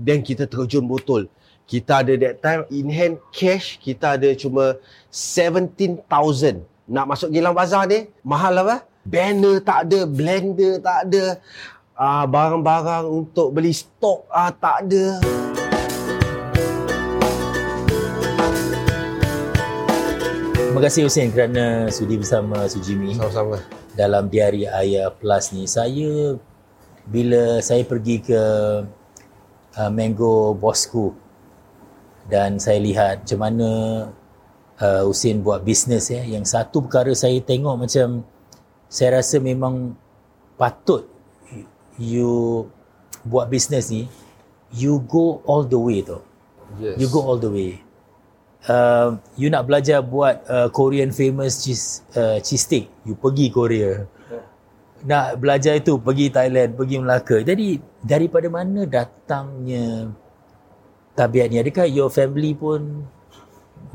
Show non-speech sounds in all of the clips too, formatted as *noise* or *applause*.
then kita terjun botol. Kita ada that time in hand cash kita ada cuma 17,000. Nak masuk Gilang Bazar ni mahal apa? Banner tak ada, blender tak ada. Uh, barang-barang untuk beli stok uh, tak ada. Terima kasih Hussein kerana sudi bersama Sujimi Sama-sama. dalam Diari Ayah Plus ni. Saya bila saya pergi ke uh, Mango Bosku dan saya lihat macam mana uh, Hussein buat bisnes ya. Yang satu perkara saya tengok macam saya rasa memang patut you buat bisnes ni you go all the way tu. Yes. You go all the way. Uh, you nak belajar buat uh, Korean famous cheese uh, cheese stick, you pergi Korea. Nak belajar itu pergi Thailand, pergi Melaka. Jadi daripada mana datangnya tabiat ni? Adakah your family pun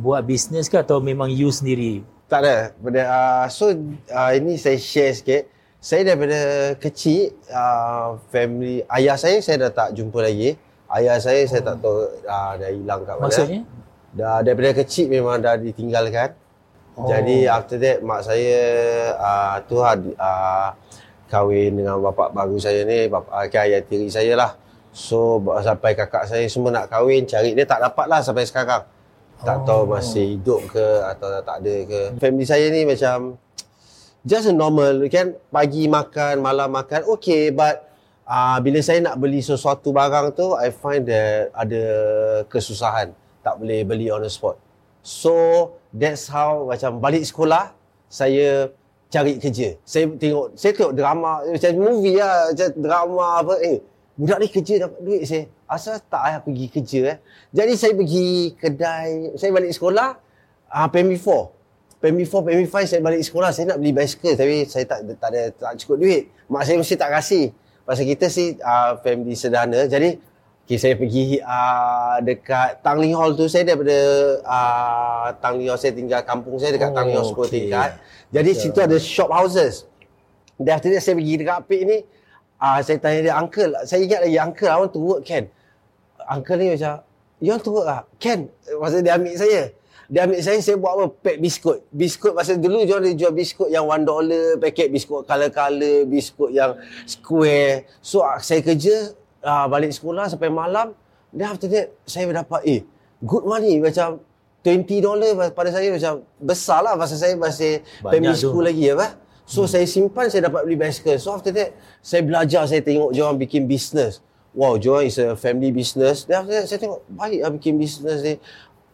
buat bisnes ke atau memang you sendiri? Tak ada. Benda, uh, so uh, ini saya share sikit. Saya daripada kecil, uh, family, ayah saya saya dah tak jumpa lagi. Ayah saya saya tak tahu uh, dah hilang kat mana. Maksudnya? Dah daripada kecil memang dah ditinggalkan. Oh. Oh. Jadi after that mak saya uh, tu uh, kahwin dengan bapak baru saya ni, bapak uh, ayah tiri saya lah. So sampai kakak saya semua nak kahwin, cari dia tak dapat lah sampai sekarang. Tak tahu Oh. masih hidup ke atau tak ada ke. Family saya ni macam just a normal kan pagi makan, malam makan okay but uh, bila saya nak beli sesuatu barang tu I find that ada kesusahan tak boleh beli on the spot. So that's how macam balik sekolah saya cari kerja. Saya tengok saya tengok drama macam movie lah, macam drama apa eh budak ni kerja dapat duit saya. Asal tak payah pergi kerja eh. Jadi saya pergi kedai, saya balik sekolah ah uh, PMB 4. PMB 4, PMB 5 saya balik sekolah saya nak beli basikal tapi saya tak tak ada tak cukup duit. Mak saya mesti tak kasih. Pasal kita si uh, family sederhana. Jadi okay, saya pergi uh, dekat Tanglin Hall tu saya daripada uh, Tanglin Hall saya tinggal kampung saya dekat Oh, Tanglin Hall 10 okay. tingkat. Jadi Betul. situ ada shop houses. Dan after that saya pergi dekat Apik ni uh, saya tanya dia uncle saya ingat lagi uncle I want to work can. Uncle ni macam you want to work ah? Can. Masa dia ambil saya. Dia ambil saya, saya buat apa? Pack biskut. Biskut, masa dulu dia jual biskut yang one dollar, paket biskut color-color, biskut yang square. So, ah, saya kerja, uh, balik sekolah sampai malam. Then after that, saya dapat, eh, good money. Macam 20 dollar pada saya macam besar lah. Pasal saya masih Banyak tu. school lagi apa. So, hmm. saya simpan, saya dapat beli bicycle. So, after that, saya belajar, saya tengok diorang bikin business. Wow, diorang is a family business. Then after that, saya tengok, baik lah bikin business ni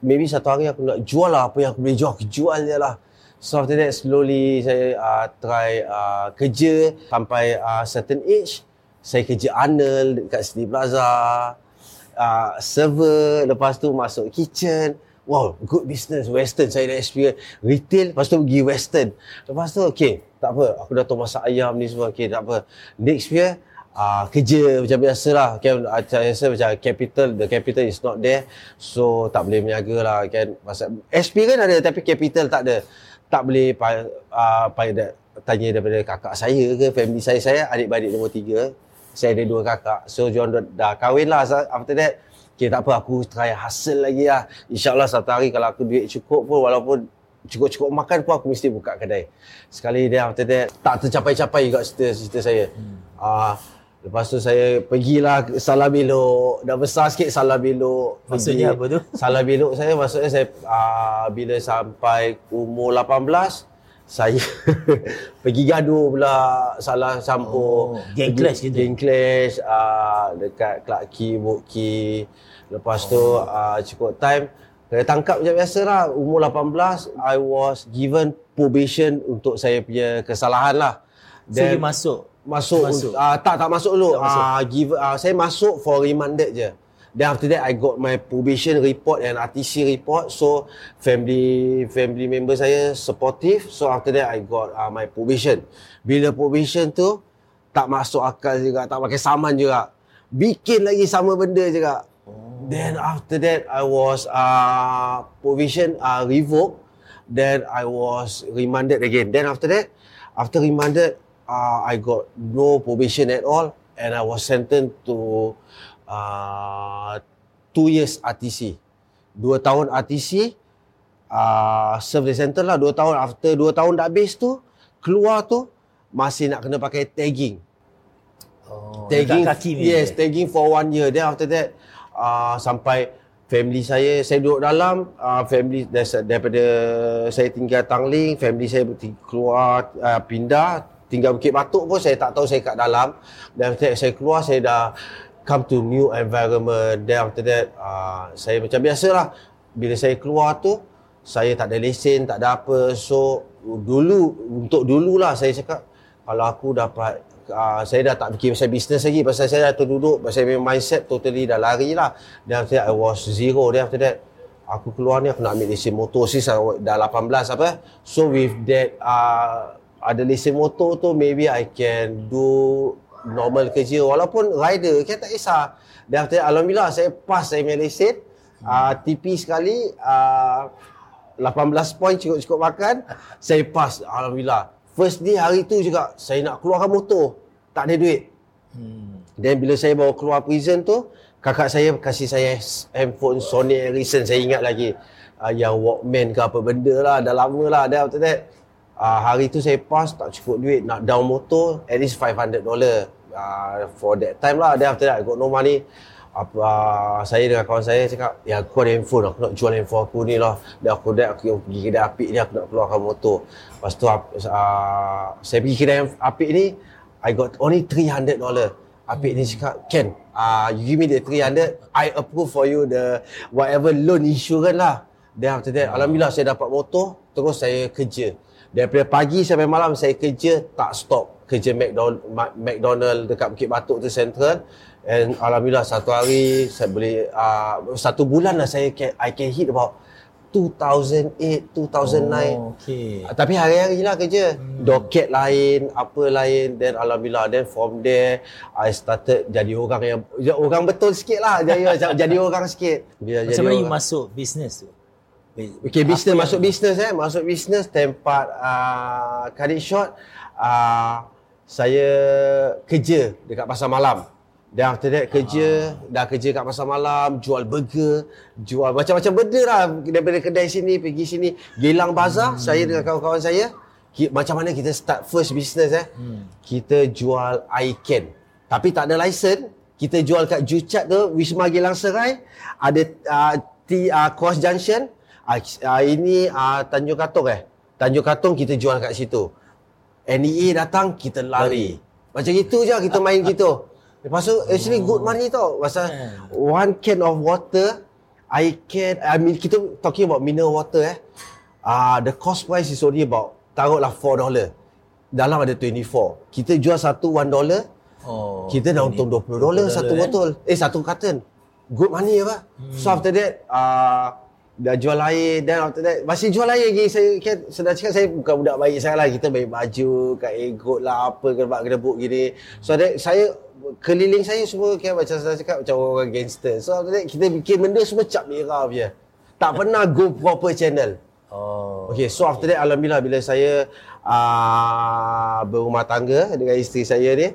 maybe satu hari aku nak jual lah apa yang aku boleh jual, aku jual je lah. So after that slowly saya uh, try uh, kerja sampai uh, certain age. Saya kerja Arnold dekat City Plaza. Uh, server, lepas tu masuk kitchen. Wow, good business, western. Saya dah experience retail, lepas tu pergi western. Lepas tu, okay, tak apa. Aku dah tahu masak ayam ni semua. Okay, tak apa. Next year, uh, kerja macam biasa lah kan uh, saya rasa macam capital the capital is not there so tak boleh berniaga lah kan pasal experience ada tapi capital tak ada tak boleh uh, pada tanya daripada kakak saya ke family saya saya adik-beradik nombor tiga saya ada dua kakak so diorang dah, kahwin lah after that okay tak apa aku try hustle lagi lah insyaAllah satu hari kalau aku duit cukup pun walaupun cukup-cukup makan pun aku mesti buka kedai. Sekali dia after that tak tercapai-capai juga cerita-cerita saya. Ah uh, lepas tu saya pergilah salah belok. Dah besar sikit salah belok. Maksudnya apa tu? Salah belok saya maksudnya saya uh, bila sampai umur 18 saya *laughs* pergi gaduh pula salah campur Oh, gang clash gitu? Gang clash uh, dekat Clark Key, Book Key. Lepas tu Oh. uh, cukup time kena tangkap macam biasa lah. Umur 18, I was given probation untuk saya punya kesalahan lah. So you masuk masuk, Masuk. masuk. Uh, tak tak masuk dulu. Tak masuk. Uh, give uh, saya masuk for remanded je. Then after that I got my probation report and RTC report. So family family member saya supportive. So after that I got uh, my probation. Bila probation tu tak masuk akal juga, tak pakai saman juga. Bikin lagi sama benda juga. Then after that I was uh, probation uh, revoked. Then I was remanded again. Then after that, after remanded, uh, I got no probation at all, and I was sentenced to uh, two years RTC. Dua tahun RTC, uh, serve the center lah. Dua tahun, after dua tahun dah habis tu, keluar tu, masih nak kena pakai tagging. Oh, tagging, kaki ni. yes, tagging for one year. Then after that, uh, sampai family saya, saya duduk dalam, uh, family dari- daripada saya tinggal Tangling, family saya keluar, uh, pindah, tinggal Bukit Batuk pun saya tak tahu saya kat dalam. Dan after that, saya keluar, saya dah come to new environment. Then after that, uh, saya macam biasalah, bila saya keluar tu, saya tak ada lesen, tak ada apa. So, dulu, untuk dululah saya cakap, kalau aku dapat uh, saya dah tak fikir pasal bisnes lagi pasal saya dah terduduk pasal my mindset totally dah lari lah then after that I was zero then after that aku keluar ni aku nak ambil lesen motor I wa- dah 18 apa so with that uh, ada lesen motor tu maybe I can do normal kerja. Walaupun rider kan tak kisah. Then after Alhamdulillah saya pass saya punya lesen uh, TP sekali uh, 18 point cukup-cukup makan. Saya pass alhamdulillah. First day hari tu juga saya nak keluarkan motor. Tak ada duit. Hmm. dan bila saya bawa keluar prison tu kakak saya kasih saya handphone Sony Ericsson saya ingat lagi. Uh, yang Walkman ke apa benda lah dah lama lah. Then after that uh, hari tu saya pass tak cukup duit nak down motor at least 500 dollar. Uh, for that time lah. Then after that I got no money. Apa uh, saya dengan kawan saya cakap ya aku ada handphone aku nak jual handphone aku ni lah. Dan aku dah aku pergi kedai apik ni aku nak keluarkan motor. Lepas tu uh, saya pergi kedai apik ni I got only 300 dollar. Apik ni cakap Ken uh, you give me the 300 I approve for you the whatever loan insurance lah. Then after that Alhamdulillah saya dapat motor terus saya kerja daripada pagi sampai malam saya kerja tak stop kerja McDonald, McDonald dekat Bukit Batuk tu Central and Alhamdulillah satu hari saya boleh uh, satu bulan lah saya can, I can hit about 2008, 2009 Oh, okay. Ah, Tapi hari-hari lah kerja. Hmm. Doket lain, apa lain. Then Alhamdulillah. Then from there, I started jadi orang yang, ya, orang betul sikit lah. Jadi, *laughs* jadi orang sikit. Bila Macam mana you masuk bisnes tu? Okay, business masuk business eh. Masuk business tempat uh, cut it short. Uh, saya kerja dekat pasar malam. Dan after that kerja, dah kerja kat pasar malam, jual burger, jual macam-macam benda lah. Daripada kedai sini, pergi sini. Gelang Bazar, saya dengan kawan-kawan saya. Ki, macam mana kita start first business eh. Kita jual air can. Tapi tak ada lesen. Kita jual kat Jucat tu, Wisma Gelang Serai. Ada uh, T, uh, Cross Junction. Uh, ini uh, Tanjung Katong eh. Tanjung Katong kita jual kat situ. NEA datang, kita lari. Macam itu je kita main *laughs* gitu. Lepas tu actually good money tau. Pasal one can of water, I can, I mean kita talking about mineral water eh. Ah, uh, the cost price is only about taruhlah 4 dollar. Dalam ada 24. Kita jual satu 1 dollar, Oh. kita dah untung 20 dolar satu eh? botol. Eh satu carton. Good money apa? Hmm. So after that uh, dah jual air dan after that masih jual air lagi saya kan sedang cakap saya bukan budak baik saya lah kita bagi baju kat egot lah apa kedebak kedebuk gini so that saya keliling saya semua kan macam saya cakap macam orang gangster so after that kita bikin benda semua cap merah je tak pernah go proper channel Oh. Okay, so after that Alhamdulillah bila saya uh, berumah tangga dengan isteri saya ni,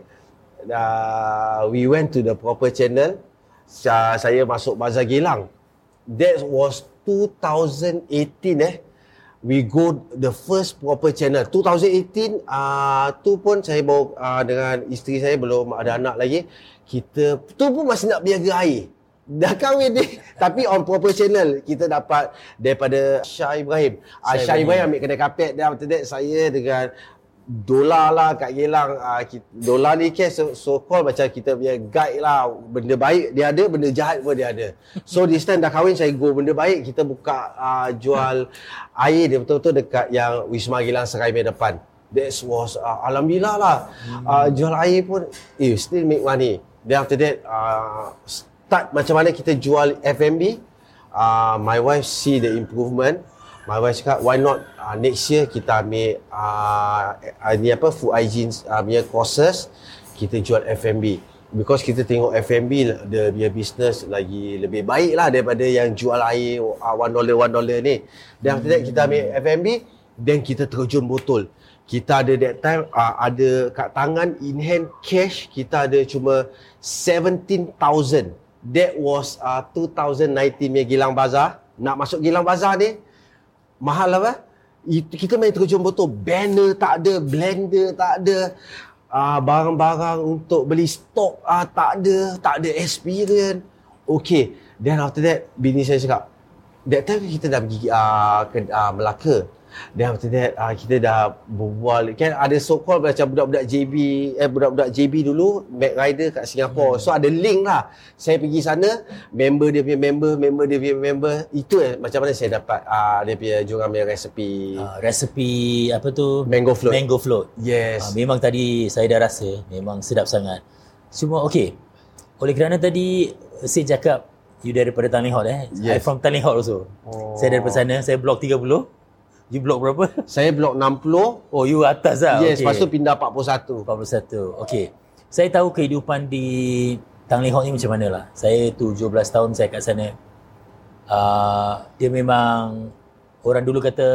uh, we went to the proper channel. Sa- saya masuk Bazar Gelang. That was 2018 eh. We go the first proper channel. 2018 uh, tu pun saya bawa uh, dengan isteri saya belum ada anak lagi. Kita tu pun masih nak biaga air. Dah kahwin ni *laughs* Tapi on proper channel Kita dapat Daripada Syah Ibrahim uh, Syah Syah Ibrahim. Ibrahim ambil kedai kapet Dan after that Saya dengan Dolar lah kat Gelang uh, kita, Dolar ni kan so, so called macam kita punya guide lah Benda baik dia ada Benda jahat pun dia ada. So this time dah kahwin Saya go benda baik Kita buka uh, Jual Air dia betul-betul dekat Yang Wisma Gelang Serai punya depan. That was uh, Alhamdulillah lah. Uh, Jual air pun Eh still make money. Then after that uh, Start macam mana kita jual F&B uh, My wife see the improvement My wife cakap why not uh, next year kita ambil uh, ni apa food hygiene uh, punya courses kita jual F&B because kita tengok F&B dia business lagi lebih baik lah daripada yang jual air uh, one dollar one dollar ni. Then after that kita ambil F&B then kita terjun botol. Kita ada that time uh, ada kat tangan in hand cash kita ada cuma 17,000 that was uh, 2019 punya Gilang Bazar. Nak masuk Gilang Bazar ni, mahal apa? Kita main terjun botol. Banner tak ada, blender tak ada. Uh, barang-barang untuk beli stok uh, tak ada, tak ada experience. Okay, then after that, bini saya cakap, that time kita dah pergi uh, ke uh, Melaka. Then after that uh, kita dah berbual kan ada so called macam budak-budak JB eh budak-budak JB dulu Mac Rider kat Singapore. Hmm. So ada link lah. Saya pergi sana, member dia punya member, member dia punya member. Itu eh macam mana saya dapat uh, dia punya jurang punya resepi. Uh, resepi apa tu? Mango float. Mango float. Yes. Uh, memang tadi saya dah rasa memang sedap sangat. Cuma okey. Oleh kerana tadi saya cakap you daripada Tanglin Hot eh. Yes. I from Tanglin Hot also. Oh. Saya daripada sana, saya blok 30. You blok berapa? *laughs* Saya blok 60. Oh, you atas lah. Yes, okay. lepas tu pindah 41. 41. Okay. Saya tahu kehidupan di Tanglin Hawk ni macam mana lah. Saya tu 17 tahun saya kat sana. Uh, dia memang orang dulu kata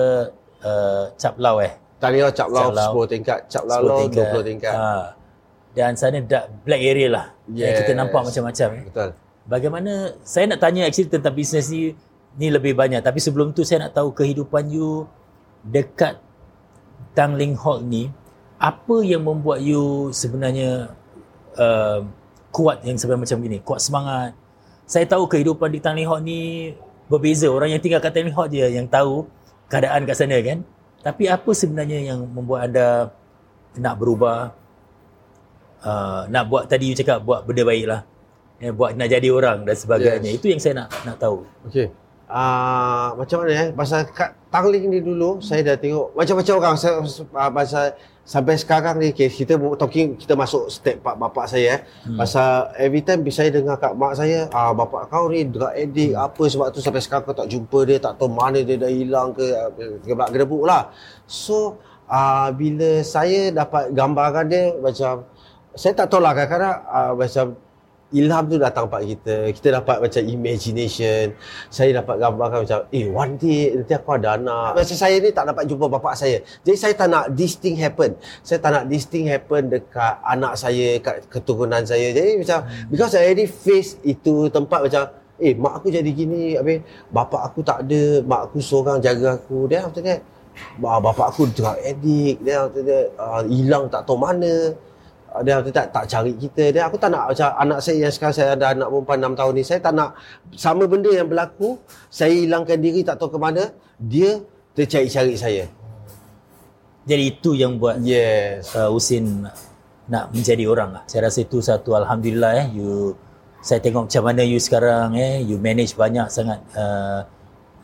uh, cap lau eh. Tanglin Hawk cap lau 10 tingkat. Cap lau 20 tingkat. Uh, dan sana dah black area lah. Yes. Yang kita nampak macam-macam. Eh. Betul. Bagaimana, saya nak tanya actually tentang bisnes ni, ni lebih banyak. Tapi sebelum tu saya nak tahu kehidupan you dekat Tangling Hall ni apa yang membuat you sebenarnya uh, kuat yang sebenarnya macam gini? Kuat semangat? Saya tahu kehidupan di Tangling Hall ni berbeza. Orang yang tinggal kat Tangling Hall dia yang tahu keadaan kat sana kan? Tapi apa sebenarnya yang membuat anda nak berubah? Uh, nak buat tadi you cakap buat benda baik lah eh, buat nak jadi orang dan sebagainya. Yes. itu yang saya nak nak tahu. Okey uh, macam mana eh pasal kat Tangling ni dulu saya dah tengok macam-macam orang saya uh, pasal sampai sekarang ni okay, kita talking kita masuk step pak bapak saya eh hmm. pasal every time saya dengar kat mak saya ah uh, bapak kau ni drug addict hmm. apa sebab tu sampai sekarang kau tak jumpa dia tak tahu mana dia dah hilang ke gebak gedebuk lah so uh, bila saya dapat gambaran dia macam saya tak tahu lah kadang-kadang uh, macam ilham tu datang pada kita. Kita dapat macam imagination. Saya dapat gambarkan macam, eh one day nanti aku ada anak. Macam saya ni tak dapat jumpa bapak saya. Jadi saya tak nak this thing happen. Saya tak nak this thing happen dekat anak saya, kat keturunan saya. Jadi macam, because I already face itu tempat macam, eh mak aku jadi gini, habis bapak aku tak ada, mak aku seorang jaga aku. Then after that, bapak aku drug addict. Then after that, uh, hilang tak tahu mana dia tak tak cari kita. Dia aku tak nak macam anak saya yang sekarang saya ada anak perempuan 6 tahun ni saya tak nak sama benda yang berlaku saya hilangkan diri tak tahu ke mana dia tercari-cari saya. Jadi itu yang buat yes. uh, Usin nak menjadi orang lah. Saya rasa itu satu alhamdulillah eh you saya tengok macam mana you sekarang eh you manage banyak sangat uh,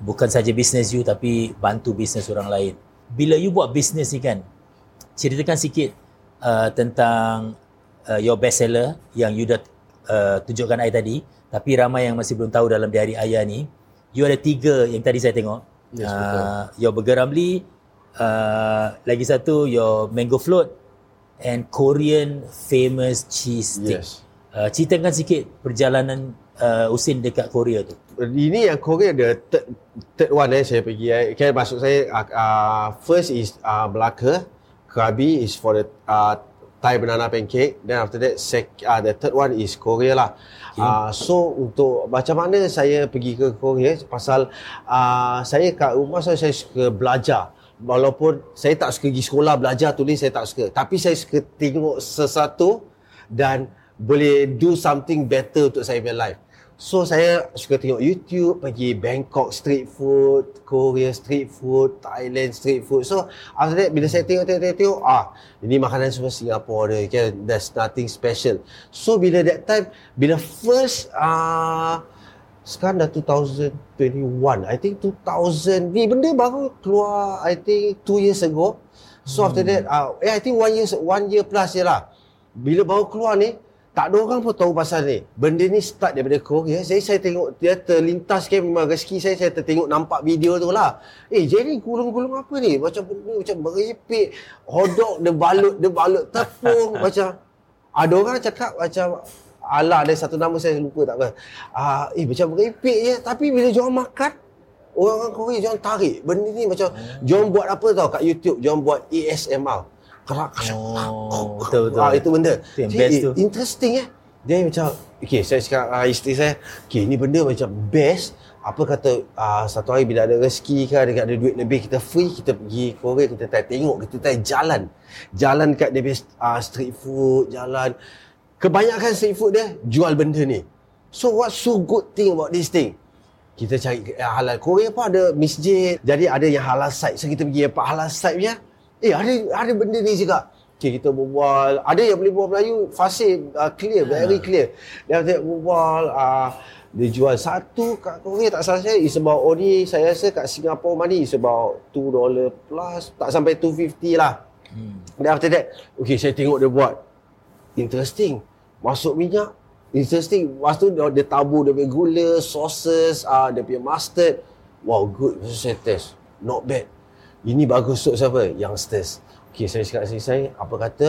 bukan saja bisnes you tapi bantu bisnes orang lain. Bila you buat bisnes ni kan ceritakan sikit uh, tentang uh, your best seller yang you dah uh, tunjukkan saya tadi. Tapi ramai yang masih belum tahu dalam di hari ayah ni you ada tiga yang tadi saya tengok. Yes, uh, your burger ramli uh, lagi satu your mango float and Korean famous cheese stick. Yes. uh, ceritakan sikit perjalanan uh, Usin dekat Korea tu. Ini yang Korea ada third, third one eh saya pergi eh. Okay, maksud saya uh, first is uh, Melaka Krabi is for the uh, Thai banana pancake. Then after that, sec, uh, the third one is Korea lah. Okay. Uh, so untuk macam mana saya pergi ke Korea pasal uh, saya kat rumah saya, saya suka belajar. Walaupun saya tak suka pergi sekolah belajar tulis saya tak suka. Tapi saya suka tengok sesuatu dan boleh do something better untuk saya punya life. So saya suka tengok YouTube, pergi Bangkok street food, Korea street food, Thailand street food. So after that bila saya tengok tengok tengok, tengok ah ini makanan semua Singapore dia, kan there's nothing special. So bila that time bila first ah uh, sekarang dah 2021, I think 2000 ni benda baru keluar I think 2 years ago. So hmm. after that, uh, eh, I think 1 year one year plus je lah. Bila baru keluar ni, tak ada orang pun tahu pasal ni. Benda ni start daripada Korea. Saya saya tengok dia terlintas kan memang rezeki saya saya tertengok nampak video tu lah. Eh jadi gulung-gulung apa ni? Macam benda macam meripik. Hodok dia balut dia balut tepung *laughs* macam ada orang cakap macam Alah ada satu nama saya lupa tak apa. Ah uh, eh macam meripik je tapi bila jual makan orang-orang Korea jangan tarik. Benda ni macam hmm. jangan buat apa tau kat YouTube, jangan buat ASMR kerak oh, betul betul ah, itu benda itu yang best tu interesting eh Dia macam, okay saya cakap uh, isteri saya, okay ni benda macam best. Apa kata uh, satu hari bila ada rezeki ke, ada, ada duit lebih, kita free, kita pergi Korea, kita tak tengok, kita tak jalan. Jalan kat dia uh, street food, jalan. Kebanyakan street food dia jual benda ni. So what so good thing about this thing? Kita cari uh, halal Korea pun ada masjid. Jadi ada yang halal site. So kita pergi apa halal site punya. Eh ada ada benda ni juga. Okay, kita berbual. Ada yang boleh berbual Melayu fasih, uh, clear, very clear. Dia kata berbual, uh, dia jual satu kat Korea tak salah saya is about only saya rasa kat Singapore money is about 2 dollar plus tak sampai 250 lah. Hmm. Then after that, okay saya tengok dia buat interesting. Masuk minyak, interesting. Lepas tu dia, dia tabur dia punya gula, sauces, uh, dia punya mustard. Wow, good. Lepas saya test. Not bad. Ini bagus untuk siapa? Youngsters. Okay, saya cakap dengan saya, apa kata,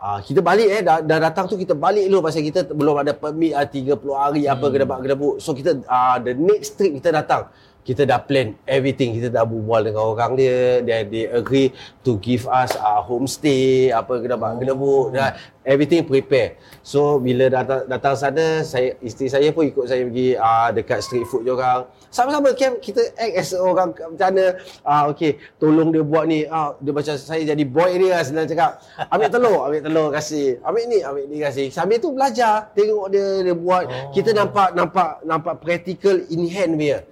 uh, kita balik eh, dah, dah datang tu kita balik dulu pasal kita belum ada permit uh, 30 hari apa hmm. gedabak-gedabuk. So kita, uh, the next trip kita datang, kita dah plan everything. Kita dah berbual dengan orang dia. Dia they agree to give us a uh, homestay apa kena buat kena buat dah everything prepare. So bila datang datang sana saya isteri saya pun ikut saya pergi uh, dekat street food dia orang. Sama-sama camp kita act as orang macam mana? Uh, okay tolong dia buat ni. Uh, dia macam saya jadi boy dia lah senang cakap. Ambil telur ambil telur kasih. Ambil ni ambil ni kasih. Sambil tu belajar tengok dia dia buat. Oh. kita nampak nampak nampak practical in hand dia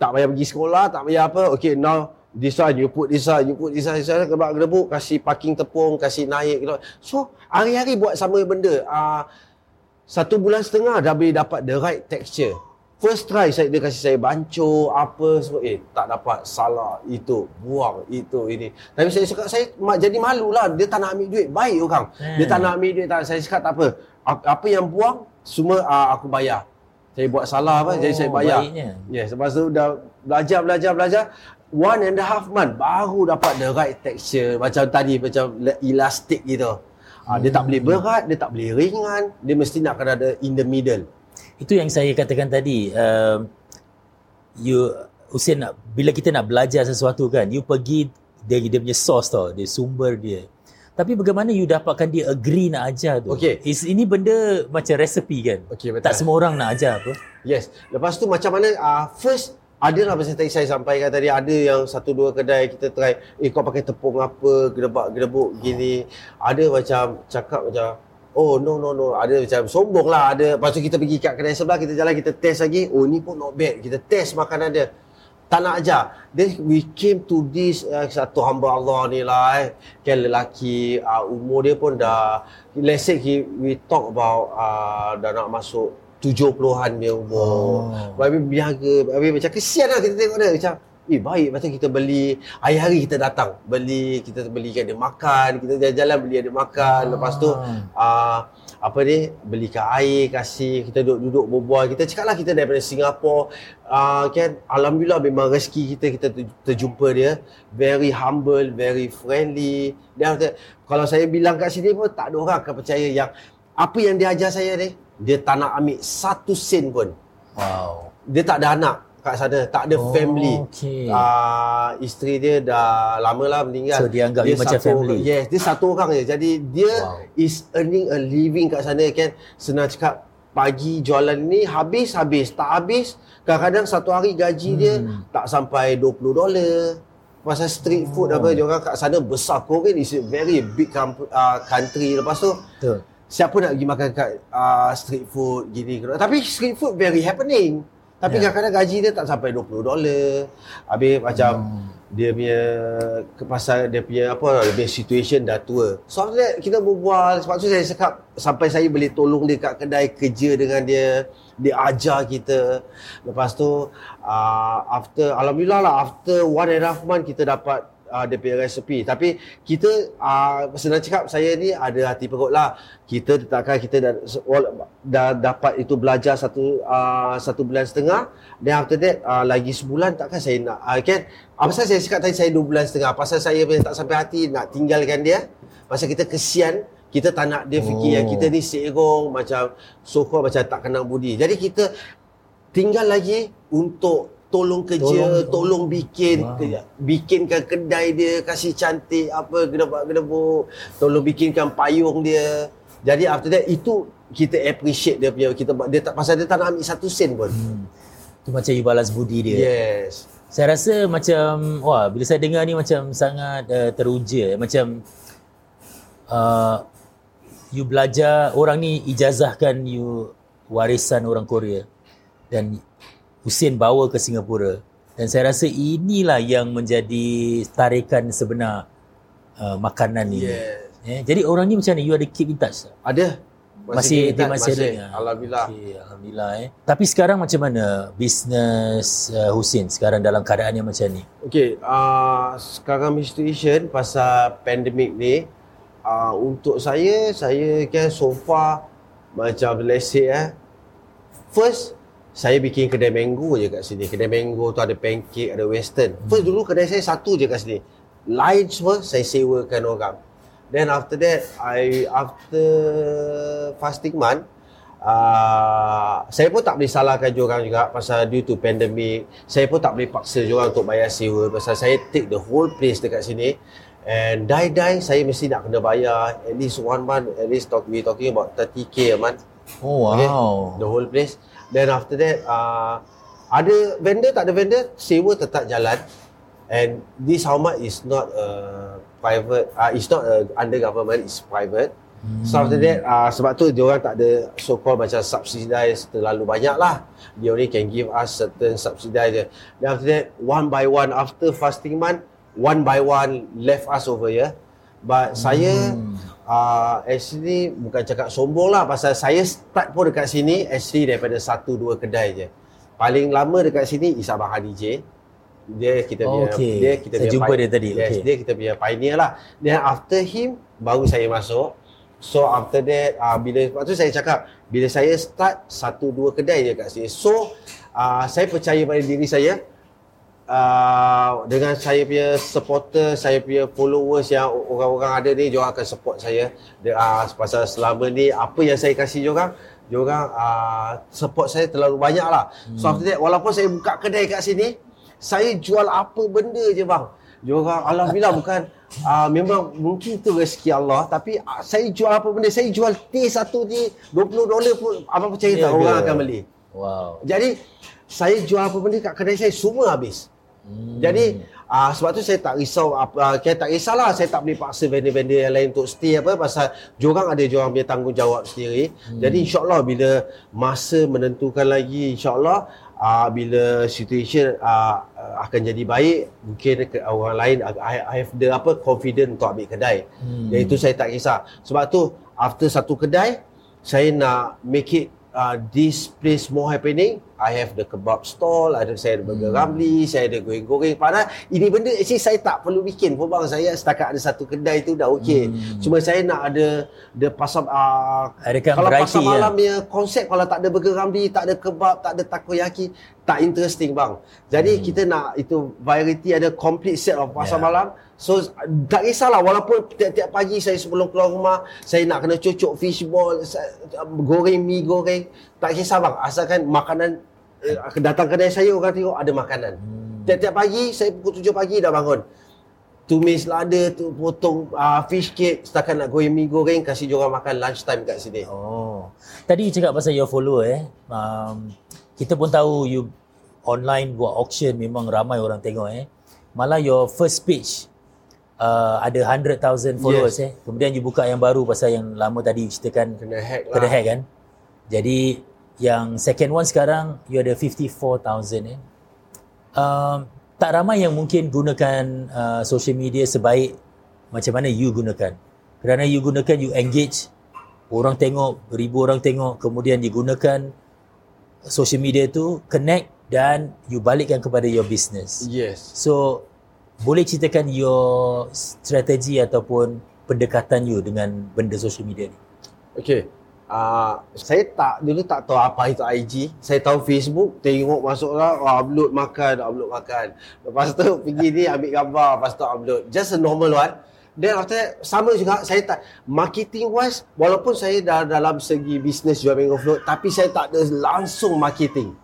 tak payah pergi sekolah, tak payah apa. Okay, now this one, you put this one, you put this one, this one, kebak gedebuk, kasih parking tepung, kasih naik. Gitu. So, hari-hari buat sama benda. Uh, satu bulan setengah dah boleh dapat the right texture. First try saya dia kasih saya bancuh apa semua eh tak dapat salah itu buang itu ini. Tapi saya cakap saya jadi malu lah dia tak nak ambil duit baik orang. Hmm. Dia tak nak ambil duit tak saya cakap tak apa. Apa yang buang semua uh, aku bayar saya buat salah apa oh, jadi saya oh, bayar baiknya. yes lepas tu dah belajar belajar belajar one and a half month baru dapat the right texture macam tadi macam elastik gitu hmm. dia tak boleh hmm. berat dia tak boleh ringan dia mesti nak kena ada in the middle itu yang saya katakan tadi uh, you Hussein nak bila kita nak belajar sesuatu kan you pergi dia dia punya source tau dia sumber dia tapi bagaimana you dapatkan dia agree nak ajar tu? Okay. Is, ini benda macam resepi kan? Okay, betul. Tak semua orang nak ajar apa? Yes. Lepas tu macam mana, uh, first, ada lah macam tadi saya sampaikan tadi, ada yang satu dua kedai kita try, eh kau pakai tepung apa, gedebak-gedebuk gini. Ada macam cakap macam, oh no no no, ada macam sombong lah. Ada, lepas tu kita pergi kat kedai sebelah, kita jalan, kita test lagi, oh ni pun not bad. Kita test makanan dia tak nak ajar. Then we came to this uh, satu hamba Allah ni lah eh. Kan lelaki uh, umur dia pun dah let's say he, we talk about uh, dah nak masuk 70-an dia umur. Oh. Babi berniaga, babi macam kesian lah kita tengok dia macam Eh baik macam kita beli Hari-hari kita datang Beli Kita belikan dia makan Kita jalan-jalan beli dia makan ah. Lepas tu uh, Apa ni Belikan air Kasih Kita duduk-duduk berbual. Kita cakap lah kita daripada Singapura uh, kan? Alhamdulillah memang rezeki kita Kita terjumpa dia. Very humble Very friendly. Dan Kalau saya bilang kat sini pun Tak ada orang akan percaya yang Apa yang dia ajar saya ni Dia tak nak ambil Satu sen pun. Wow. Dia tak ada anak kat sana tak ada oh, family okay. uh, isteri dia dah lama lah meninggal so dia anggap dia macam family yes dia satu orang je jadi dia wow. is earning a living kat sana kan senang cakap pagi jualan ni habis habis tak habis kadang-kadang satu hari gaji hmm. dia tak sampai 20 dolar pasal street food oh. apa dia orang kat sana besar Korea is a very big uh, country lepas tu Betul. siapa nak pergi makan kat uh, street food gini tapi street food very happening tapi yeah. kadang-kadang gaji dia tak sampai 20 dolar. Habis macam hmm. dia punya kepasal dia punya apa dia punya situation dah tua. So after that kita berbual sebab tu saya cakap sampai saya boleh tolong dia kat kedai kerja dengan dia dia ajar kita. Lepas tu uh, after alhamdulillah lah after one and a half month kita dapat uh, dia punya resepi. Tapi kita uh, senang cakap saya ni ada hati perut lah. Kita tetapkan kita dah, dah dapat itu belajar satu uh, satu bulan setengah. Dan after that uh, lagi sebulan takkan saya nak. Uh, kan? Apa uh, saya cakap tadi saya dua bulan setengah. Pasal saya tak sampai hati nak tinggalkan dia. Pasal kita kesian. Kita tak nak dia fikir oh. yang kita ni serong macam sokong macam tak kenal budi. Jadi kita tinggal lagi untuk tolong kerja, tolong, tolong bikin wow. bikinkan kedai dia, kasih cantik apa gedebak-gedebuk, tolong bikinkan payung dia. Jadi after that itu kita appreciate dia punya kita dia tak pasal dia tak nak ambil satu sen pun. Hmm. Tu macam you balas budi dia. Yes. Saya rasa macam wah bila saya dengar ni macam sangat uh, teruja macam uh, you belajar orang ni ijazahkan you warisan orang Korea dan Husin bawa ke Singapura dan saya rasa inilah yang menjadi tarikan sebenar uh, makanan ni. Yes. Eh, jadi orang ni macam mana? You ada keep in touch? tak? Ada. Masih, dia kita- masih, ada. Alhamdulillah. Okay, Alhamdulillah eh. Tapi sekarang macam mana bisnes uh, Husin sekarang dalam keadaan yang macam ni? Okay, uh, sekarang situation pasal pandemik ni, uh, untuk saya, saya kan so far macam let's say eh, first saya bikin kedai mango je kat sini. Kedai mango tu ada pancake, ada western. First dulu kedai saya satu je kat sini. Lain semua saya sewakan orang. Then after that, I after fasting month, uh, saya pun tak boleh salahkan diorang juga pasal due to pandemic. Saya pun tak boleh paksa diorang untuk bayar sewa pasal saya take the whole place dekat sini. And die-die saya mesti nak kena bayar at least one month, at least talk, we talking about 30k a month. Oh wow. Okay, the whole place. Then after that, uh, ada vendor tak ada vendor, sewa tetap jalan. And this how much is not a private, uh, it's not a under government, it's private. Hmm. So after that, uh, sebab tu dia orang tak ada so called macam subsidize terlalu banyak lah. Dia only can give us certain subsidize je. Then after that, one by one after fasting month, one by one left us over here. But saya uh, actually bukan cakap sombong lah pasal saya start pun dekat sini actually daripada satu dua kedai je. Paling lama dekat sini is Abang Hadi J. Dia kita Oh, punya okay. dia kita Saya punya jumpa dia tadi, Yes, okay. dia kita punya pioneer lah. Then after him baru saya masuk. So after that uh, bila waktu tu saya cakap bila saya start satu dua kedai je kat sini. So uh, saya percaya pada diri saya uh, dengan saya punya supporter, saya punya followers yang orang-orang ada ni, diorang akan support saya. Dia, uh, pasal selama ni apa yang saya kasih diorang, diorang uh, support saya terlalu banyak lah. Hmm. So after that, walaupun saya buka kedai kat sini, saya jual apa benda je bang. Diorang Alhamdulillah bukan uh, Memang mungkin tu rezeki Allah Tapi uh, saya jual apa benda Saya jual teh satu teh 20 dolar pun Abang percaya Ya tak orang ke? akan beli Wow. jadi saya jual apa benda kat kedai saya semua habis. Hmm. Jadi uh, sebab tu saya tak risau apa uh, saya tak risaulah saya tak boleh paksa vendor-vendor yang lain untuk stay apa pasal diorang ada diorang punya tanggungjawab sendiri. Hmm. Jadi insyaallah bila masa menentukan lagi insyaallah uh, bila situation uh, akan jadi baik mungkin ke orang lain I, I have the apa confident untuk ambil kedai. Hmm. Dan itu saya tak kisah. Sebab tu after satu kedai saya nak make it uh, this place more happening. I have the kebab stall, ada saya ada burger hmm. ramli, saya ada goreng-goreng. Padahal ini benda actually saya tak perlu bikin pun bang. Saya setakat ada satu kedai tu dah okey. Hmm. Cuma saya nak ada the pasar uh, Adakan kalau variety pasar malam punya konsep kalau tak ada burger ramli, tak ada kebab, tak ada takoyaki, tak interesting bang. Jadi hmm. kita nak itu variety ada complete set of pasar Yeah. malam. So tak kisahlah walaupun tiap-tiap pagi saya sebelum keluar rumah saya nak kena cucuk fishball, goreng mi goreng, tak kisah bang asalkan makanan datang kedai saya orang tengok ada makanan. Hmm. Tiap-tiap pagi saya pukul 7 pagi dah bangun. Tumis lada tu potong uh, fish cake setakat nak goreng mi goreng kasih diorang makan lunch time kat sini. Oh. Tadi you cakap pasal your follower eh. Um, kita pun tahu you online buat auction memang ramai orang tengok eh. Malah your first page uh, ada 100,000 followers Yes. eh. Kemudian you buka yang baru pasal yang lama tadi you ceritakan Kena hack lah. kena hack kan. Jadi yang second one sekarang you ada 54,000 eh. Um, tak ramai yang mungkin gunakan uh, social media sebaik macam mana you gunakan. Kerana you gunakan you engage orang tengok, ribu orang tengok, kemudian digunakan social media tu connect dan you balikkan kepada your business. Yes. So boleh ceritakan your strategi ataupun pendekatan you dengan benda social media ni. Okay. Uh, saya tak dulu tak tahu apa itu IG. Saya tahu Facebook, tengok masuklah oh, upload makan, upload makan. Lepas tu pergi ni ambil gambar, lepas tu upload. Just a normal one. Then after that, sama juga saya tak marketing wise walaupun saya dah dalam segi bisnes jual mango float tapi saya tak ada langsung marketing.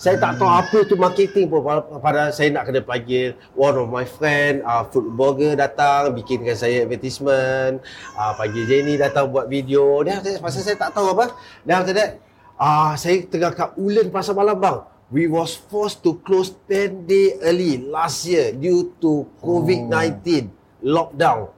Saya tak tahu apa tu marketing pun. Pada saya nak kena panggil one of my friend uh, food blogger datang bikinkan saya advertisement uh, panggil Jenny datang buat video. Dan pasal saya tak tahu apa. Dan after that uh, saya tengah kat Ulen pasal malam bang. We was forced to close 10 day early last year due to COVID-19 lockdown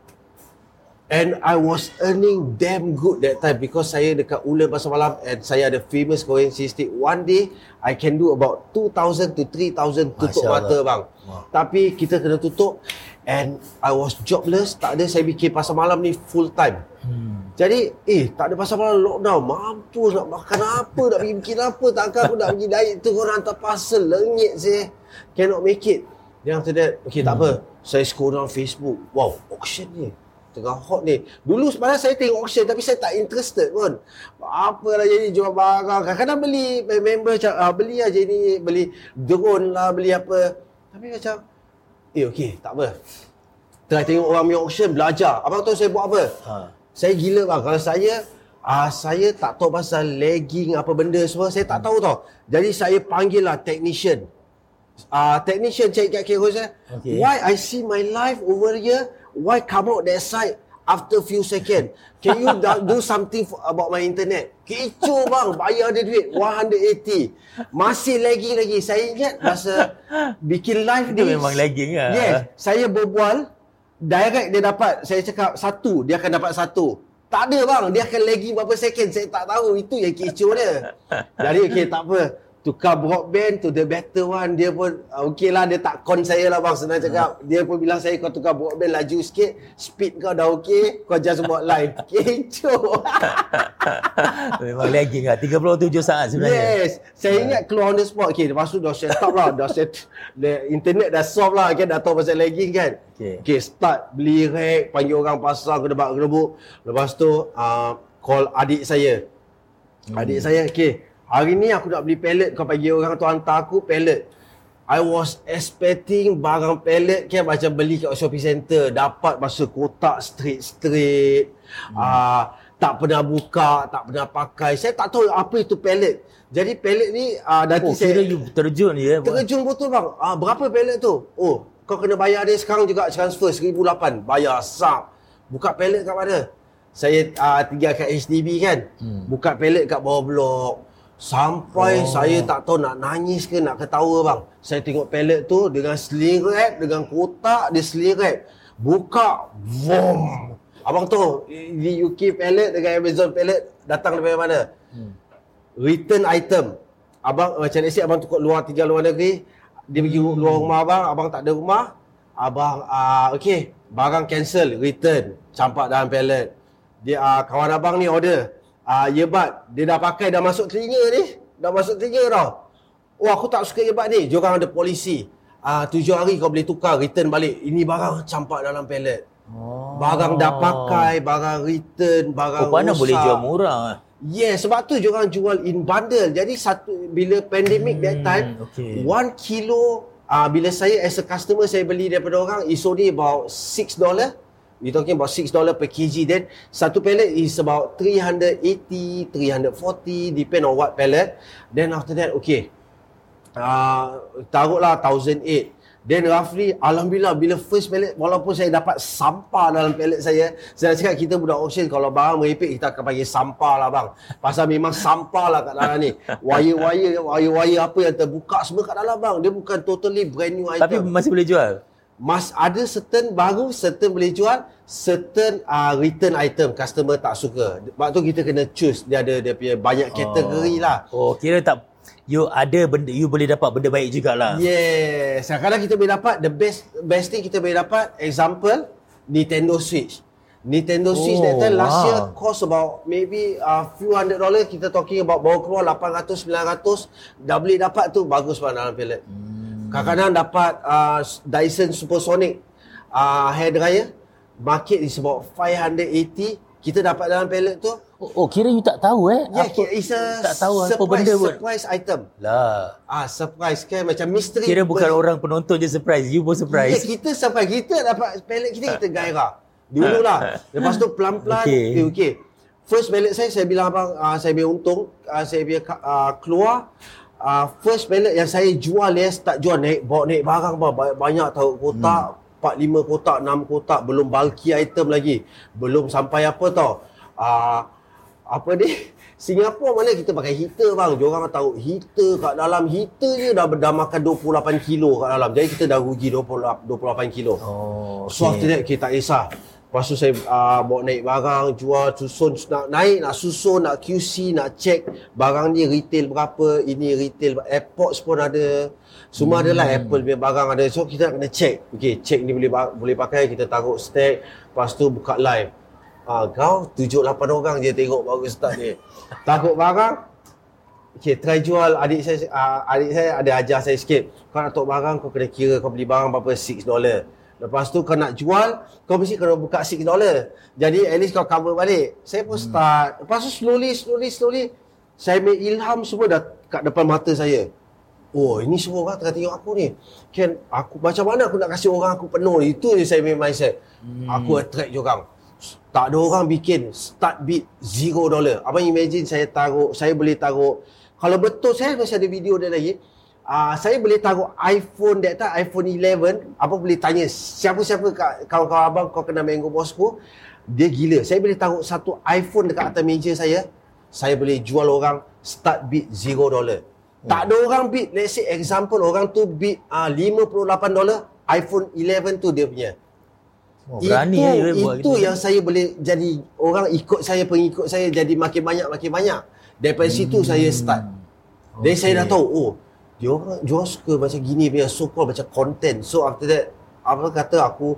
And I was earning damn good that time because saya dekat Ulen pasal malam and saya ada famous Korean stick. One day, I can do about 2,000 to 3,000 tutup Masya mata Allah. bang. Wah. Tapi kita kena tutup and I was jobless. Tak ada saya bikin pasal malam ni full time. Hmm. Jadi, eh tak ada pasal malam lockdown. Mampus nak makan apa, nak pergi bikin apa. Takkan aku nak pergi diet tu korang hantar parcel. Lengit saya. Cannot make it. Then after that, okay tak apa. Saya scroll down Facebook. Wow, auction ni. Tengah hot ni. Dulu sebenarnya saya tengok auction tapi saya tak interested pun. Apa lah jadi jual barang. Kadang-kadang beli member macam ah, beli aja ni. Beli drone lah, beli apa. Tapi macam, eh okey tak apa. Tengah tengok orang punya auction, belajar. Abang tahu saya buat apa? Ha. Saya gila bang. Kalau saya ah saya tak tahu pasal legging apa benda semua, saya tak tahu tau. Jadi saya panggil lah technician. Ah technician check kat kira saya. Okay. Why I see my life over here? Why come out that side after few second? Can you do- do something for, about my internet? Kecoh bang, bayar dia duit 180. Masih lagging lagi. Saya ingat masa bikin live ni. memang lagging lah. Yes, saya berbual direct dia dapat. Saya cakap satu, dia akan dapat satu. Tak ada bang, dia akan lagi berapa second saya tak tahu. Itu yang kecoh dia. Jadi okey tak apa. Tukar broadband to the better one Dia pun uh, okey lah Dia tak con saya lah bang Senang cakap Dia pun bilang saya Kau tukar broadband laju sikit Speed kau dah okey Kau just buat live *laughs* Kecoh *laughs* Memang lagging lah. 37 saat sebenarnya. Yes. Saya ingat keluar on the spot. Okay, lepas tu dah set up lah. Dah set, the internet dah solve lah kan. Dah tahu pasal lagging kan. Okay. Okay, start beli rack. Panggil orang pasar, kedebak kedebuk. Lepas tu, uh, call adik saya. Adik saya, okay. Hari ni aku nak beli pallet. Kau panggil orang tu hantar aku pallet. I was expecting barang pallet kan macam beli kat shopping center. Dapat masa kotak straight-straight. Hmm. Uh, tak pernah buka, tak pernah pakai. Saya tak tahu apa itu pallet. Jadi pallet ni uh, nanti Oh, saya you terjun je. eh. terjun betul bang. Ah berapa pallet tu? Oh, kau kena bayar dia sekarang juga transfer 1008. Bayar sap. Buka pallet kat mana? Saya uh, tinggal kat HDB kan. Hmm. Buka pallet kat bawah blok. Sampai oh. saya tak tahu nak nangis ke nak ketawa bang. Saya tengok pallet tu dengan sling dengan kotak dia sling. Buka, boom. Abang tahu di UK pallet dengan Amazon pallet datang daripada mana? Hmm. return item. Abang macam let's say abang tukar luar tinggal luar negeri, dia pergi Hmm. luar rumah abang, abang tak ada rumah, abang ah uh, okey, barang cancel, return, campak dalam pallet. Dia uh, kawan abang ni order ah uh, earbud, dia dah pakai dah masuk telinga ni, dah masuk telinga tau. Oh aku tak suka earbud ni, diorang ada polisi. Ah uh, tujuh hari kau boleh tukar, return balik. Ini barang campak dalam pallet. Oh. Barang dah pakai, barang return, barang Oh, mana rosak. boleh jual murah. eh? Yes, sebab tu orang jual in bundle. Jadi satu bila pandemic hmm, that time, okay. one kilo ah uh, bila saya as a customer saya beli daripada orang is only about 6 dollar. We talking about 6 dollar per kg then satu pellet is about 380, 340 depend on what pellet. Then after that okay. Uh, taruhlah 1008. Then roughly Alhamdulillah bila first pellet Walaupun saya dapat sampah dalam pellet saya Saya cakap kita budak auction Kalau barang meripik kita akan panggil sampah lah bang Pasal memang sampah lah kat dalam ni Wire-wire Wire-wire apa yang terbuka semua kat dalam bang Dia bukan totally brand new item Tapi masih boleh jual. Mas ada certain baru, certain boleh jual, certain uh, return item customer tak suka. Sebab tu kita kena choose. Dia ada dia punya banyak kategori lah. Oh, kira tak you ada benda you boleh dapat benda baik jugalah. Yes. Kadang kita boleh dapat the best best thing kita boleh dapat example Nintendo Switch. Nintendo Switch Oh, that time last wow. year cost about maybe a uh, few hundred dollar kita talking about baru keluar 800 900 dah boleh dapat tu bagus bang dalam pallet. Hmm. Kadang-kadang dapat uh, Dyson Supersonic uh, hair dryer market is about 580 kita dapat dalam pallet tu Oh, oh, kira you tak tahu eh? Yeah, apa, it's a tak tahu apa surprise, benda pun. surprise item. Lah. Ah, surprise kan macam misteri. Kira bukan orang penonton je surprise, you pun Ya, surprise. kita sampai kita dapat pallet kita kita gairah. Dulu lah. Lepas tu pelan-pelan Okay. okay. okay. First pallet saya saya bilang abang uh, saya punya untung uh, saya punya uh, keluar uh, first pallet yang saya jual ya, start jual naik bawa naik barang bang. Banyak, banyak tahu kotak, hmm. 4 5 kotak, 6 kotak, belum bulky item lagi. Belum sampai apa tau. Uh, apa ni? *laughs* Singapura mana kita pakai heater bang. Diorang tahu heater kat dalam heater je dah, dah makan 28 kilo kat dalam. Jadi kita dah rugi 20, 28 kilo. Oh, So after that kita tak kisah. Lepas tu saya uh, bawa naik barang, jual, susun, nak naik, nak susun, nak QC, nak check barang ni retail berapa, ini retail, airports pun ada. Semua hmm. adalah Apple punya barang ada. So kita kena check. Okay, check ni boleh boleh pakai, kita taruh stack, lepas tu buka live. Ah, kau tujuh lapan orang je tengok baru start ni. *laughs* Takut barang, Okay, try jual adik saya uh, adik saya ada ajar saya sikit. Kau nak tok barang kau kena kira kau beli barang berapa 6 dollar. Lepas tu kau nak jual, kau mesti kena buka 6 dollar. Jadi at least kau cover balik. Saya pun start. Lepas tu slowly slowly slowly saya ambil ilham semua dah kat depan mata saya. Oh, ini semua orang tengah tengok aku ni. Kan aku macam mana aku nak kasih orang aku penuh ni? Itu je saya punya mindset. Hmm. Aku attract je orang. Tak ada orang bikin start bid zero dollar. Abang imagine saya taruh, saya boleh taruh. Kalau betul saya masih ada video dia lagi. Uh, saya boleh taruh iPhone that time, iPhone 11. Abang boleh tanya siapa-siapa kawan-kawan abang kau kena Mango Bosco. Dia gila. Saya boleh taruh satu iPhone dekat atas meja saya. Saya boleh jual orang start bid zero dollar. Tak ada orang bid. Let's say example orang tu bid uh, 58 dollar. iPhone 11 tu dia punya. Oh, berani itu, ya buat itu yang saya boleh jadi orang ikut saya pengikut saya jadi makin banyak makin banyak. Daripada hmm. situ saya start. Okay. Dan saya dah tahu oh dia orang dia orang suka macam gini punya so called macam content. So after that apa kata aku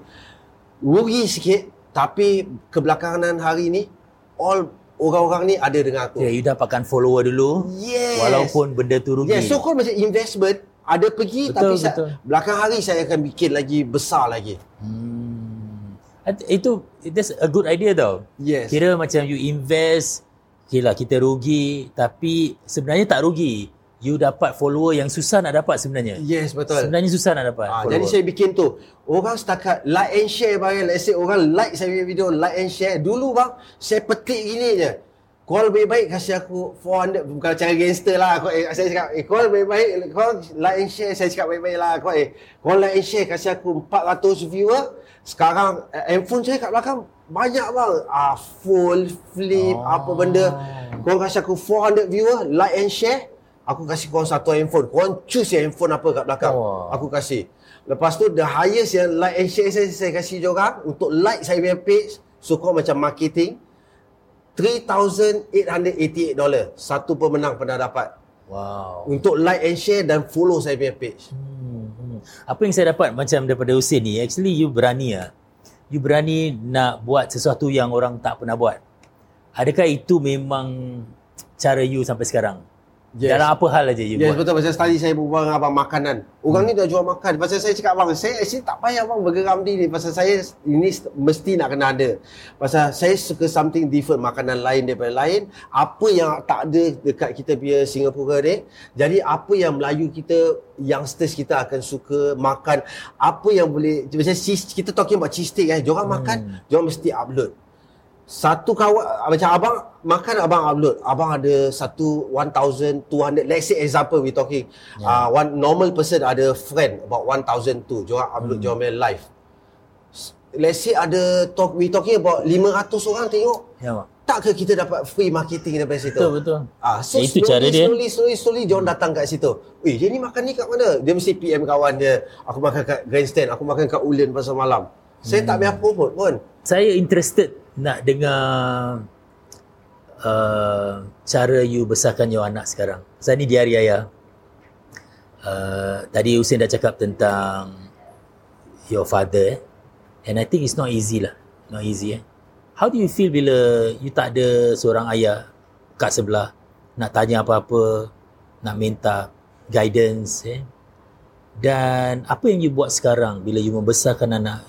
rugi sikit tapi kebelakangan hari ni all orang-orang ni ada dengan aku. Ya, you dapatkan follower dulu. Yes. Walaupun benda tu rugi. Yeah, so called macam investment ada pergi Betul, tapi betul. Sa- belakang hari saya akan bikin lagi besar lagi. Hmm. Itu that's a good idea tau. Yes. Kira macam you invest, okay lah kita rugi tapi sebenarnya tak rugi. You dapat follower yang susah nak dapat sebenarnya. Yes, betul. Sebenarnya susah nak dapat. Ha, follower. jadi saya bikin tu. Orang setakat like and share bang. Let's say orang like saya punya video, like and share. Dulu bang, saya petik gini je. Kau lebih baik kasih aku 400 bukan cara gangster lah. Kau eh, saya cakap, eh, kau lebih baik kau like and share. Saya cakap baik-baik lah. Kau eh, kau like and share kasih aku 400 viewer. Sekarang eh, handphone saya kat belakang banyak bang. Ah, full flip Oh. apa benda. Kau kasih aku 400 viewer, like and share. Aku kasih korang satu handphone. Korang choose yang handphone apa kat belakang. Oh. Aku kasih. Lepas tu the highest yang like and share saya, saya kasih je orang untuk like saya punya page. So kau macam marketing. $3,888 dolar Satu pemenang pernah dapat. Wow. Untuk like and share dan follow saya punya page. Hmm, hmm. Apa yang saya dapat macam daripada Hussein ni, actually you berani ah. You berani nak buat sesuatu yang orang tak pernah buat. Adakah itu memang cara you sampai sekarang? Yes. Dalam apa hal aja you Yes, buat? betul. Pasal tadi saya berbual dengan abang makanan. Orang ni dah jual makan. Pasal saya cakap abang, saya actually tak payah abang bergeram diri. Pasal saya ini mesti nak kena ada. Pasal saya suka something different. Makanan lain daripada lain. Apa yang tak ada dekat kita punya Singapura ni. Jadi apa yang Melayu kita, youngsters kita akan suka makan. Apa yang boleh, macam cheese, kita talking about cheese steak eh. Diorang makan, diorang mesti upload satu kawan macam abang makan abang upload abang ada satu 1200 let's say example we talking yeah. uh, one normal person ada friend about 1000 tu jangan upload hmm. jangan live let's say ada talk we talking about 500 orang tengok Ya, Mak. tak ke kita dapat free marketing daripada situ Betul, betul. Ah, so Ya, itu slowly, cara dia. Slowly, slowly, slowly, dia orang datang kat situ. Eh, dia ni makan ni kat mana? Dia mesti PM kawan dia. Aku makan kat Grandstand, aku makan kat Ulian pasal malam. Saya tak payah promote pun. Saya interested nak dengar uh, cara you besarkan your anak sekarang. Saya ni di hari ayah. Uh, tadi Hussein dah cakap tentang your father eh. And I think it's not easy lah. Not easy eh. How do you feel bila you tak ada seorang ayah kat sebelah nak tanya apa-apa, nak minta guidance eh. Dan apa yang you buat sekarang bila you membesarkan anak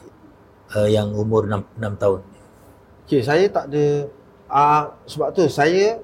uh, yang umur 6, 6 tahun? Okay, saya tak ada uh, sebab tu saya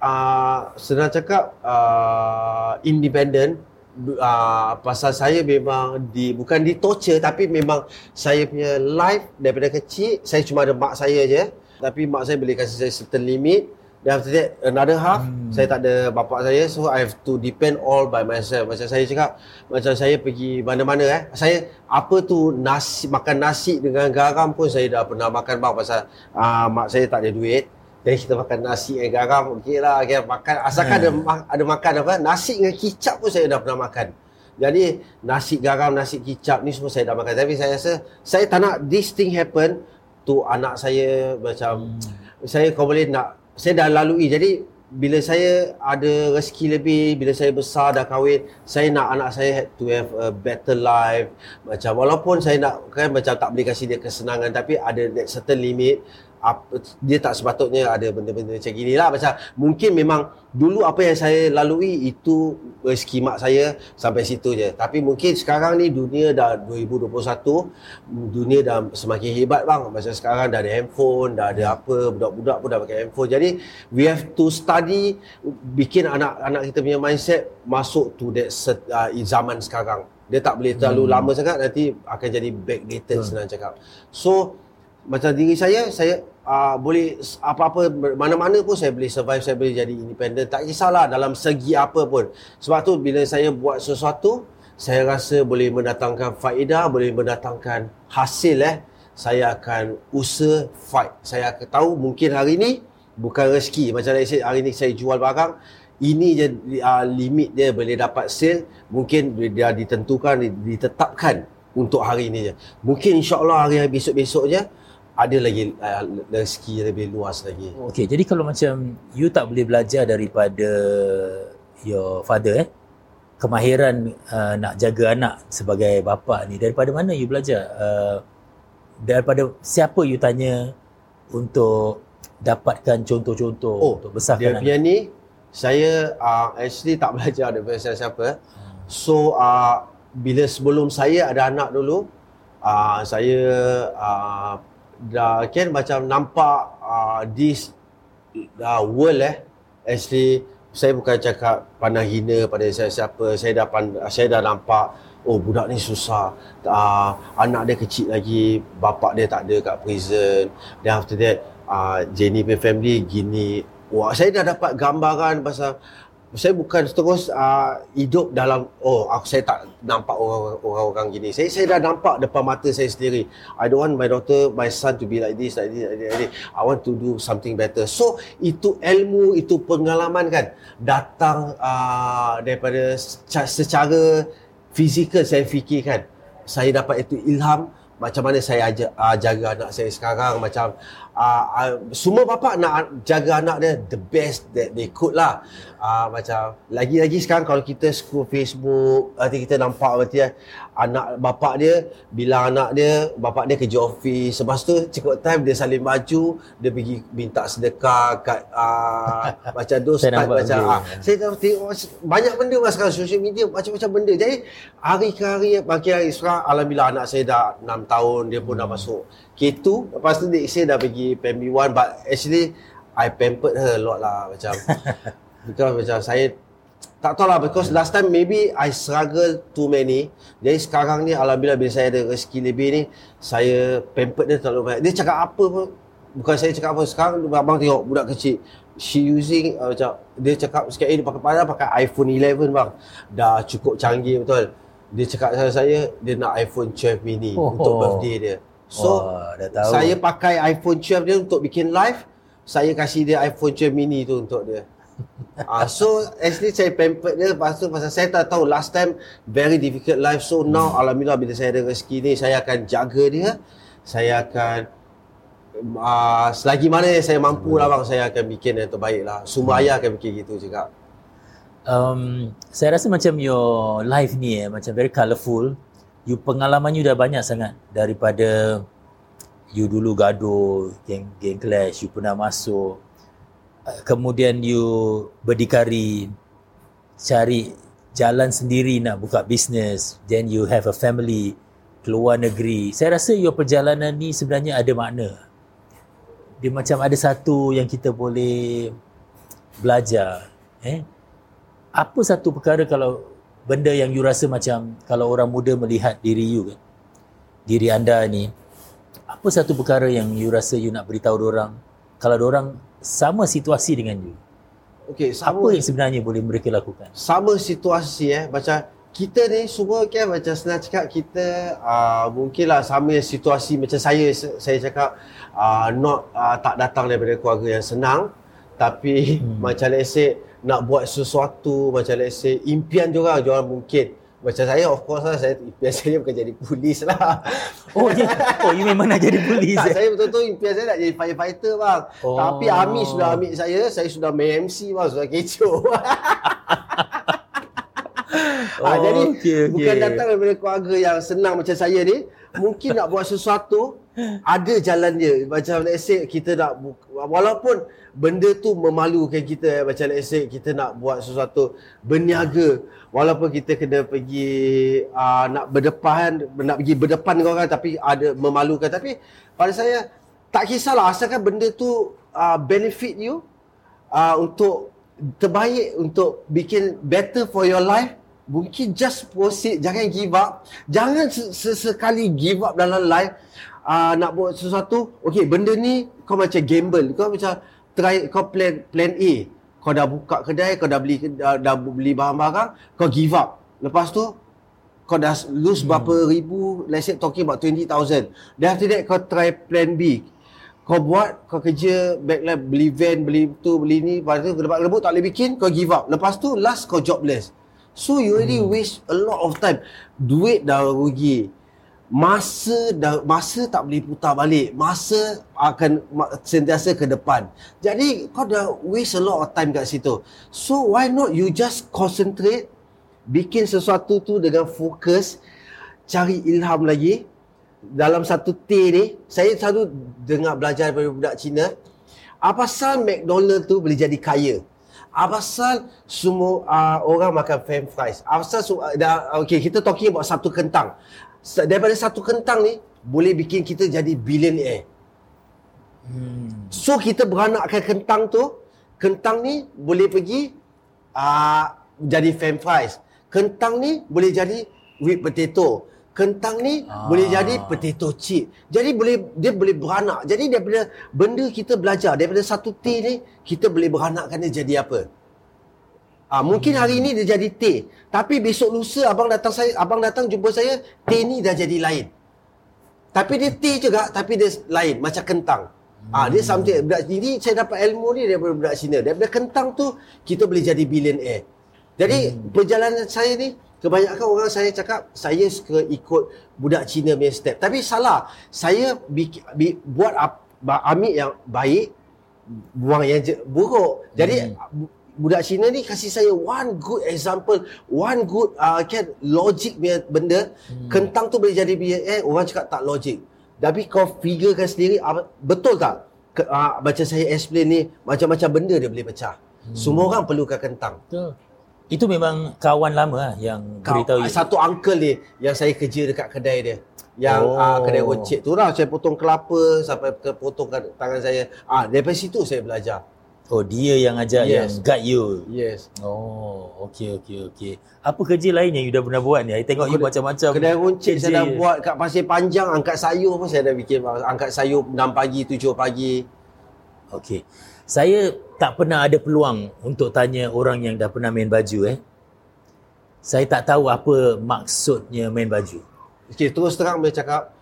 uh, senang cakap uh, independent. Uh, pasal saya memang di bukan di torture tapi memang saya punya life daripada kecil saya cuma ada mak saya je tapi mak saya boleh kasih saya certain limit Then after that another half hmm. saya tak ada bapak saya so I have to depend all by myself. Macam saya cakap macam saya pergi mana-mana eh. Saya apa tu nasi makan nasi dengan garam pun saya dah pernah makan bang pasal uh, mak saya tak ada duit. Jadi kita makan nasi dengan garam okey lah okay, makan asalkan hmm. ada ada makan apa nasi dengan kicap pun saya dah pernah makan. Jadi nasi garam, nasi kicap ni semua saya dah makan. Tapi saya rasa saya tak nak this thing happen to anak saya macam hmm. saya kau boleh nak saya dah lalui. Jadi bila saya ada rezeki lebih bila saya besar dah kahwin saya nak anak saya had to have a better life. Macam walaupun saya nak kan macam tak boleh kasih dia kesenangan tapi ada that certain limit apa, dia tak sepatutnya ada benda-benda macam gini lah. Macam mungkin memang dulu apa yang saya lalui itu rezeki mak saya sampai situ je. Tapi mungkin sekarang ni dunia dah 2021 dunia dah semakin hebat bang. Macam sekarang dah ada handphone dah ada apa budak-budak pun dah pakai handphone. Jadi we have to study bikin anak-anak kita punya mindset masuk to that set, uh, zaman sekarang. Dia tak boleh terlalu hmm. lama sangat nanti akan jadi backdated hmm. senang cakap. So macam diri saya saya uh, boleh apa-apa mana-mana pun saya boleh survive saya boleh jadi independent. Tak kisahlah dalam segi apa pun. Sebab tu bila saya buat sesuatu saya rasa boleh mendatangkan faedah boleh mendatangkan hasil eh. Saya akan usaha fight. Saya akan tahu mungkin hari ni bukan rezeki. Macam saya hari ni saya jual barang ini je uh, limit dia boleh dapat sale. Mungkin dia ditentukan ditetapkan untuk hari ini je. Mungkin insyaallah hari besok-besok je ada lagi uh, rezeki lebih luas lagi. Okey, jadi kalau macam you tak boleh belajar daripada your father eh kemahiran uh, nak jaga anak sebagai bapa ni daripada mana you belajar? Uh, daripada siapa you tanya untuk dapatkan contoh-contoh oh, untuk besarkan dia punya ni saya uh, actually tak belajar daripada siapa-siapa. Hmm. So uh, bila sebelum saya ada anak dulu uh, saya uh, dah kan macam nampak uh, this uh, world eh. Actually saya bukan cakap pandang hina pada saya siapa saya dah pand- saya dah nampak oh budak ni susah. Uh, anak dia kecil lagi bapak dia tak ada kat prison. Then after that uh, Jenny family gini. Wah saya dah dapat gambaran pasal saya bukan terus uh, hidup dalam oh aku saya tak nampak orang-orang gini. Saya saya dah nampak depan mata saya sendiri. I don't want my daughter, my son to be like this, like this, like this. I want to do something better. So itu ilmu, itu pengalaman kan datang uh, daripada secara fizikal saya fikirkan. Saya dapat itu ilham macam mana saya aja, uh, jaga anak saya sekarang macam uh, uh, semua bapa nak jaga anak dia the best that they could lah. Uh, macam lagi-lagi sekarang kalau kita scroll Facebook nanti kita nampak berarti anak bapa dia bila anak dia bapa dia kerja office. Lepas tu cukup time dia salin baju dia pergi minta sedekah kat uh, *laughs* macam dos saya macam uh, saya tahu tengok banyak benda mas sekarang social media macam-macam benda. Jadi hari ke hari makin hari sekarang alhamdulillah anak saya dah 6 tahun dia pun hmm. dah masuk. K2 lepas tu dia saya dah pergi primary 1 but actually I pampered her a lot lah macam *laughs* because macam saya tak tahu lah because last time maybe I struggle too many jadi sekarang ni Alhamdulillah bila saya ada rezeki lebih ni saya pampered dia terlalu banyak dia cakap apa pun bukan saya cakap apa sekarang abang tengok budak kecil she using uh, macam dia cakap sikit eh dia pakai pada pakai iPhone 11 bang dah cukup canggih betul dia cakap saya saya dia nak iPhone 12 mini oh, untuk birthday dia So oh, dah tahu. saya pakai iPhone 12 dia untuk bikin live. Saya kasih dia iPhone 12 mini tu untuk dia. Uh, so actually saya pampered dia. Lepas tu pasal saya tak tahu last time very difficult life. So now hmm. alhamdulillah bila saya ada rezeki ni saya akan jaga dia. Saya akan uh, selagi mana saya mampu lah bang saya akan bikin yang terbaik lah. Semua hmm. ayah akan bikin gitu juga um, saya rasa macam your life ni eh, macam very colourful. You pengalaman you dah banyak sangat. Daripada you dulu gaduh geng geng clash you pernah masuk kemudian you berdikari cari jalan sendiri nak buka bisnes then you have a family keluar negeri. Saya rasa your perjalanan ni sebenarnya ada makna. Dia macam ada satu yang kita boleh belajar eh? Apa satu perkara kalau benda yang you rasa macam kalau orang muda melihat diri you kan diri anda ni apa satu perkara yang you rasa you nak beritahu orang? Kalau orang sama situasi dengan you. Okey, sama Apa yang sebenarnya boleh mereka lakukan? sama situasi eh macam kita ni semua kan macam senang cakap kita uh, mungkinlah sama situasi macam saya saya cakap uh, not uh, tak datang daripada keluarga yang senang tapi hmm. *laughs* macam let's say nak buat sesuatu macam let's say impian dia orang dia orang mungkin macam saya of course lah saya impian *laughs* saya bukan jadi polis lah *laughs* Oh, ya. oh you memang nak jadi polis. tak, eh? saya betul-betul impian saya nak jadi firefighter bang. Oh. Tapi Ami sudah ambil saya, saya sudah MC bang, sudah kecoh. *laughs* Oh, ah, jadi okey, okey. bukan datang daripada keluarga yang senang macam saya ni. Mungkin nak buat sesuatu, ada jalan dia. Macam let's say kita nak, walaupun benda tu memalukan kita. eh, Macam let's say kita nak buat sesuatu berniaga. Walaupun kita kena pergi uh, nak berdepan, nak pergi berdepan dengan orang tapi ada memalukan. Tapi pada saya, tak kisahlah asalkan benda tu uh, benefit you uh, untuk terbaik untuk bikin better for your life mungkin just proceed jangan give up jangan sesekali give up dalam life uh, nak buat sesuatu okey benda ni kau macam gamble. Kau macam try kau plan plan A. Kau dah buka kedai kau dah beli dah, dah beli barang-barang kau give up. Lepas tu kau dah lose hmm. berapa ribu let's say talking about 20000 then after that kau try plan B. Kau buat kau kerja backline beli van beli tu beli ni lepas tu lepas rebut tak boleh bikin kau give up. Lepas tu last kau jobless. So you already hmm. waste a lot of time. Duit dah rugi masa dah masa tak boleh putar balik. Masa akan sentiasa ke depan. Jadi kau dah waste a lot of time kat situ. So why not you just concentrate bikin sesuatu tu dengan fokus cari ilham lagi. Dalam satu T ni saya selalu dengar belajar daripada budak Cina apa pasal McDonald tu boleh jadi kaya? Apa pasal semua uh, orang makan french fries? Apa pasal uh, dah okey kita talking about satu kentang daripada satu kentang ni boleh bikin kita jadi billionaire Hmm. So kita beranakkan kentang tu, kentang ni boleh pergi uh, jadi french fries. Kentang ni boleh jadi whipped potato. Kentang ni Ah. boleh jadi potato chip. Jadi boleh dia boleh beranak. Jadi daripada benda kita belajar daripada satu T ni kita boleh beranakkan dia jadi apa? Ah mungkin hari ni dia jadi T, tapi besok lusa abang datang saya abang datang jumpa saya T ni dah jadi lain. Tapi dia T juga tapi dia lain macam kentang. Ah dia something budak jadi saya dapat ilmu ni daripada budak Cina. Daripada kentang tu kita boleh jadi billionaire. Jadi hmm. perjalanan saya ni kebanyakan orang saya cakap saya suka ikut budak Cina punya step. Tapi salah. Saya bi, bi, buat ambil yang baik buang yang je, buruk. Jadi hmm. Budak Cina ni kasih saya one good example, one good uh, kan logic punya benda. Hmm. Kentang tu boleh jadi billionaire, orang cakap tak logik. Tapi kau figurekan sendiri apa- betul tak? Ke, uh, macam saya explain ni macam-macam benda dia boleh pecah. Hmm. Semua orang perlukan kentang. Betul. Itu memang kawan lama lah yang Kau, beritahu satu uncle ni yang saya kerja dekat kedai dia. Yang Oh. uh, kedai ocek tu lah saya potong kelapa sampai ke potong tangan saya. Ah daripada situ saya belajar. Oh, dia yang ajar Yes. yang guide you. Yes. Oh, okey okey okey. Apa kerja lain yang you dah pernah buat ni? I tengok you Kedai- macam-macam. Kedai runcit saya dah buat kat Pasir Panjang angkat sayur pun saya dah bikin angkat sayur 6 pagi 7 pagi. Okey. Saya tak pernah ada peluang untuk tanya orang yang dah pernah main baju eh. Saya tak tahu apa maksudnya main baju. Okey terus terang boleh cakap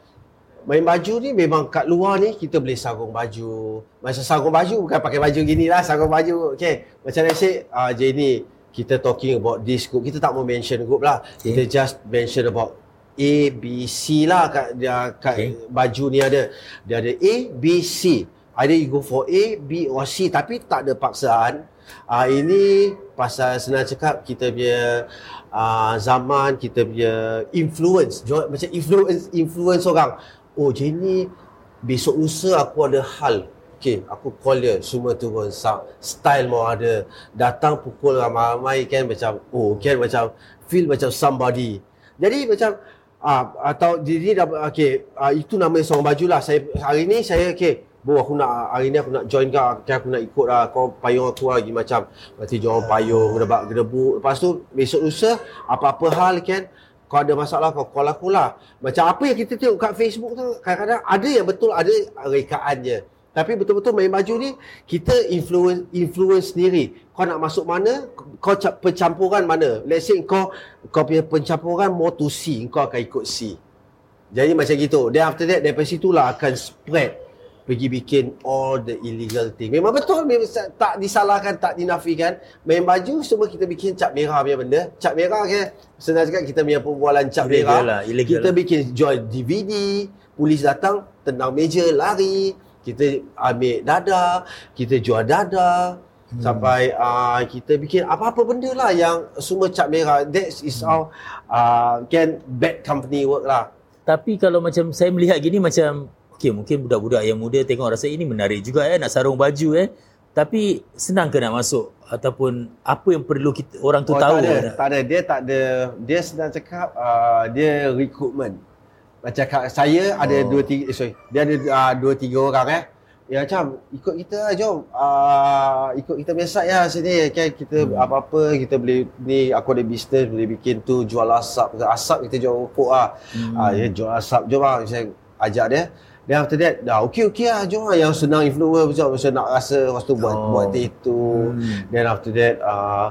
main baju ni memang kat luar ni kita boleh sarung baju. Macam sarung baju bukan pakai baju gini lah sarung baju. Okey. Macam saya say uh, Jenny kita talking about this group. Kita tak mau mention group lah. Okay. Kita just mention about A, B, C lah kat, dia, kat Okay. baju ni ada. Dia ada A, B, C. Either you go for A, B or C. Tapi tak ada paksaan. Uh, ini pasal senang cakap kita punya uh, zaman, kita punya influence. Macam influence influence orang. Oh Jenny, besok lusa aku ada hal. Okay, aku call dia. Semua turun. Sa- Style mau ada. Datang pukul ramai-ramai kan macam, oh kan macam feel macam somebody. Jadi macam ah atau diri dah okey ah, itu nama seorang baju lah saya hari ni saya okey Bu aku nak hari ni aku nak join kau okay, aku nak ikut lah kau payung aku lagi macam nanti jangan payung gedebak gedebuk lepas tu besok lusa apa-apa hal kan kau ada masalah kau call aku lah macam apa yang kita tengok kat Facebook tu kadang-kadang ada yang betul ada rekaan je Tapi betul-betul main baju ni kita influence influence sendiri. Kau nak masuk mana, kau cap- pencampuran mana. Let's say kau kau punya pencampuran more to C, kau akan ikut C. Jadi macam gitu. Then after that daripada situlah akan spread pergi bikin all the illegal thing. Memang betul memang tak disalahkan, tak dinafikan. Main baju semua kita bikin cap merah punya benda. Cap merah kan senang cakap kita punya perbualan cap Illegal merah. lah, illegal kita lah. bikin jual DVD, polis datang tendang meja lari, kita ambil dada, kita jual dada. Hmm. Sampai uh, kita bikin apa-apa benda lah yang semua cap merah. That is how uh, can bad company work lah. Tapi kalau macam saya melihat gini macam okey mungkin budak-budak yang muda tengok rasa ini menarik juga eh nak sarung baju eh. Tapi senang ke nak masuk ataupun apa yang perlu kita orang tu Oh, tahu? Tak ada, tak ada. Dia tak ada. Dia sedang cakap uh, dia recruitment. Macam saya ada Oh. dua tiga, eh, sorry. Dia ada uh, dua tiga orang eh. Ya macam ikut kita lah jom. Uh, ikut kita punya site lah sini. Kan kita hmm. apa-apa kita boleh ni aku ada bisnes boleh bikin tu jual asap. Asap kita jual rokok lah. Hmm. Uh, dia jual asap jom lah. Saya ajak dia. Then after that, dah okey okey lah jom lah. Yang senang influence macam macam nak rasa lepas tu buat Oh. buat tattoo. Hmm. Then after that, uh,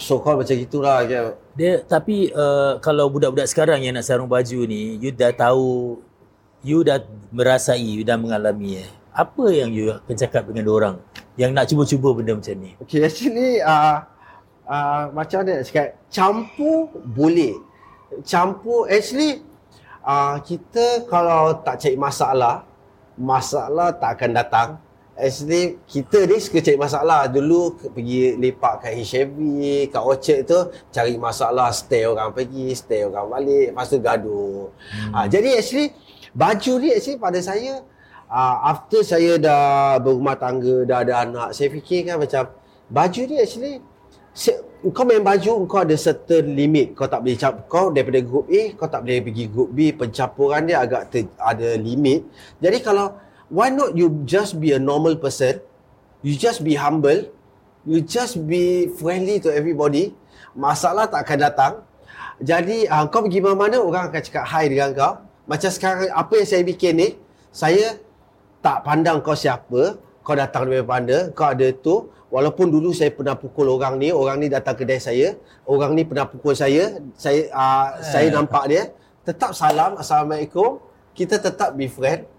so called macam gitulah kan. Dia tapi uh, kalau budak-budak sekarang yang nak sarung baju ni, you dah tahu you dah merasai, you dah mengalami eh. Apa yang you akan cakap dengan orang yang nak cuba-cuba benda macam ni? Okay, actually uh, uh, macam mana nak cakap, campur boleh. Campur, actually uh, kita kalau tak cari masalah, masalah tak akan datang. Actually, kita ni suka cari masalah. Dulu pergi lepak kat HMV, kat Orchard tu, cari masalah, stay orang pergi, stay orang balik, lepas tu gaduh. Hmm. Uh, jadi actually, baju ni actually pada saya, uh, after saya dah berumah tangga, dah ada anak, saya fikirkan macam, baju ni actually, se- kau main baju, kau ada certain limit. Kau tak boleh cap, kau daripada group A, kau tak boleh pergi group B. Pencampuran dia agak ter, ada limit. Jadi kalau, why not you just be a normal person? You just be humble. You just be friendly to everybody. Masalah tak akan datang. Jadi uh, kau pergi mana-mana orang akan cakap hi dengan kau. Macam sekarang apa yang saya bikin ni, saya tak pandang kau siapa, kau datang dari mana, kau ada tu. Walaupun dulu saya pernah pukul orang ni, orang ni datang kedai saya, orang ni pernah pukul saya, saya uh, saya nampak dia, tetap salam, assalamualaikum, kita tetap be friend.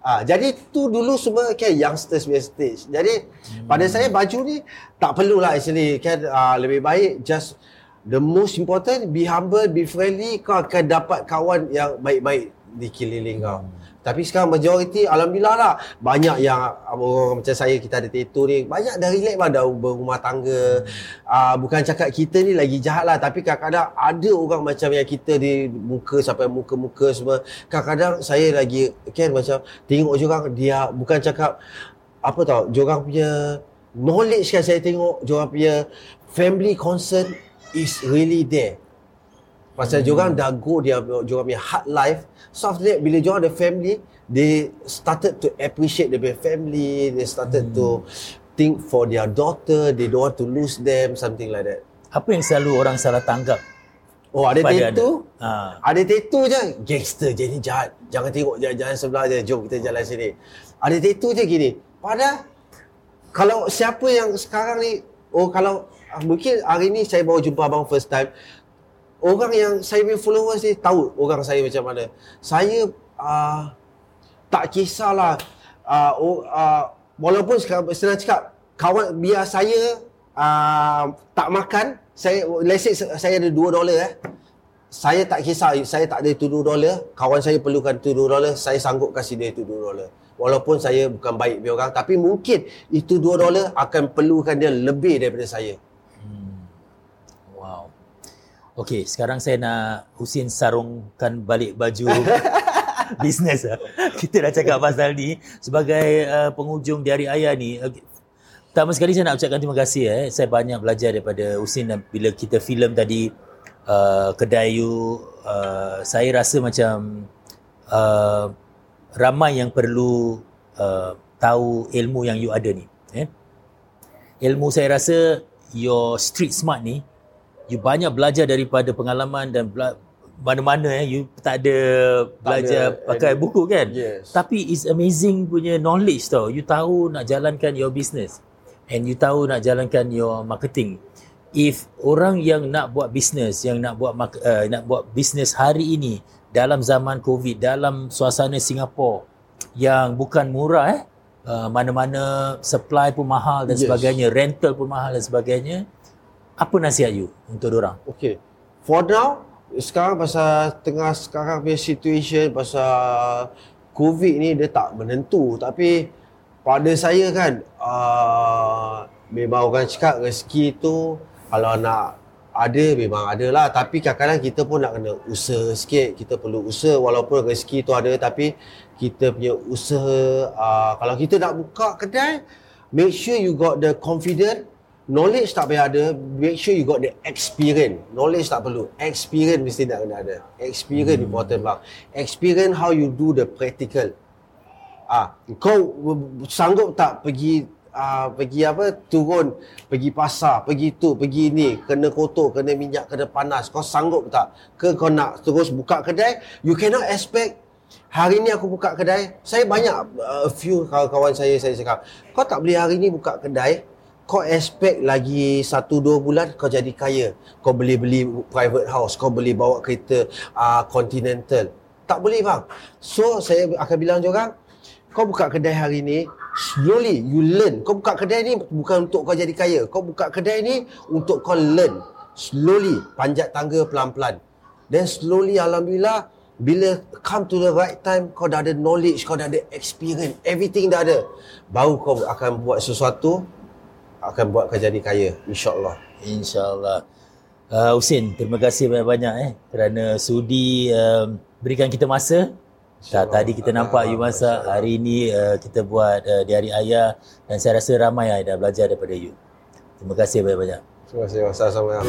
Ah, jadi tu dulu semua kan youngsters punya stage. Jadi hmm. pada saya baju ni tak perlulah actually kan uh, lebih baik just the most important be humble, be friendly kau akan dapat kawan yang baik-baik di keliling kau. Tapi sekarang majoriti alhamdulillah lah banyak yang orang macam saya kita ada tattoo ni banyak dah relax lah dah berumah tangga. Uh, bukan cakap kita ni lagi jahat lah tapi kadang-kadang ada orang macam yang kita di muka sampai muka-muka semua. Kadang-kadang saya lagi kan macam tengok orang dia bukan cakap apa tau, orang punya knowledge kan saya tengok orang punya family concern is really there. Pasal hmm. diorang dah go dia diorang punya hard life. So after that bila diorang ada family, they started to appreciate their family, they started hmm. to think for their daughter, they don't want to lose them, something like that. Apa yang selalu orang salah tanggap? Oh ada tattoo? Ha. Ada tattoo je, gangster je ni jahat. Jangan tengok jalan-jalan sebelah je, jom kita jalan sini. Ada tattoo je gini. Padahal kalau siapa yang sekarang ni, oh kalau mungkin hari ni saya baru jumpa abang first time, orang yang saya punya followers ni tahu orang saya macam mana. Saya uh, tak kisahlah uh, uh, walaupun sekarang senang cakap kawan biar saya uh, tak makan saya let's say saya ada 2 dolar eh saya tak kisah saya tak ada 2 dolar kawan saya perlukan 2 dolar saya sanggup kasih dia 2 dolar walaupun saya bukan baik dia orang tapi mungkin itu 2 dolar akan perlukan dia lebih daripada saya. Okey, sekarang saya nak Husin sarungkan balik baju *laughs* bisnes lah. Kita dah cakap pasal ni sebagai uh, penghujung di hari ayah ni. Okay. Pertama sekali saya nak ucapkan terima kasih eh. Saya banyak belajar daripada Husin dan bila kita filem tadi uh, kedai you uh, saya rasa macam uh, ramai yang perlu uh, tahu ilmu yang you ada ni. Eh? Ilmu saya rasa your street smart ni you banyak belajar daripada pengalaman dan bela- mana-mana eh you tak ada belajar ada pakai any- buku kan Yes. tapi it's amazing punya knowledge tau you tahu nak jalankan your business and you tahu nak jalankan your marketing if orang yang nak buat business yang nak buat uh, nak buat business hari ini dalam zaman covid dalam suasana Singapura yang bukan murah eh uh, mana-mana supply pun mahal dan Yes. sebagainya rental pun mahal dan sebagainya apa nasihat you untuk orang Okay. For now, sekarang pasal tengah sekarang punya situation pasal COVID ni dia tak menentu. Tapi pada saya kan, uh, memang orang cakap rezeki tu kalau nak ada memang ada lah. Tapi kadang-kadang kita pun nak kena usaha sikit. Kita perlu usaha walaupun rezeki tu ada tapi kita punya usaha, uh, kalau kita nak buka kedai, make sure you got the confidence Knowledge tak payah ada, make sure you got the experience. Knowledge tak perlu, experience mesti nak kena ada. Experience hmm. important bang. Experience how you do the practical. Ah, kau sanggup tak pergi ah, pergi apa turun pergi pasar pergi tu pergi ni kena kotor kena minyak kena panas kau sanggup tak ke kau nak terus buka kedai you cannot expect hari ni aku buka kedai saya banyak uh, few kawan-kawan saya saya cakap kau tak boleh hari ni buka kedai kau expect lagi satu dua bulan kau jadi kaya. Kau boleh beli private house, kau boleh bawa kereta uh, continental. Tak boleh bang. So saya akan bilang orang, kau buka kedai hari ni, slowly you learn. Kau buka kedai ni bukan untuk kau jadi kaya. Kau buka kedai ni untuk kau learn. Slowly, panjat tangga pelan-pelan. Then slowly alhamdulillah bila come to the right time kau dah ada knowledge, kau dah ada experience, everything dah ada. Baru kau akan buat sesuatu akan buat jadi kaya insyaallah. InsyaAllah. Uh, Husin, terima kasih banyak-banyak eh kerana sudi um, berikan kita masa. Tak, tadi kita nampak you masak, hari ini uh, kita buat uh, di hari ayah dan saya rasa ramai yang dah belajar daripada you. Terima kasih banyak-banyak. Terima kasih. Sama-sama.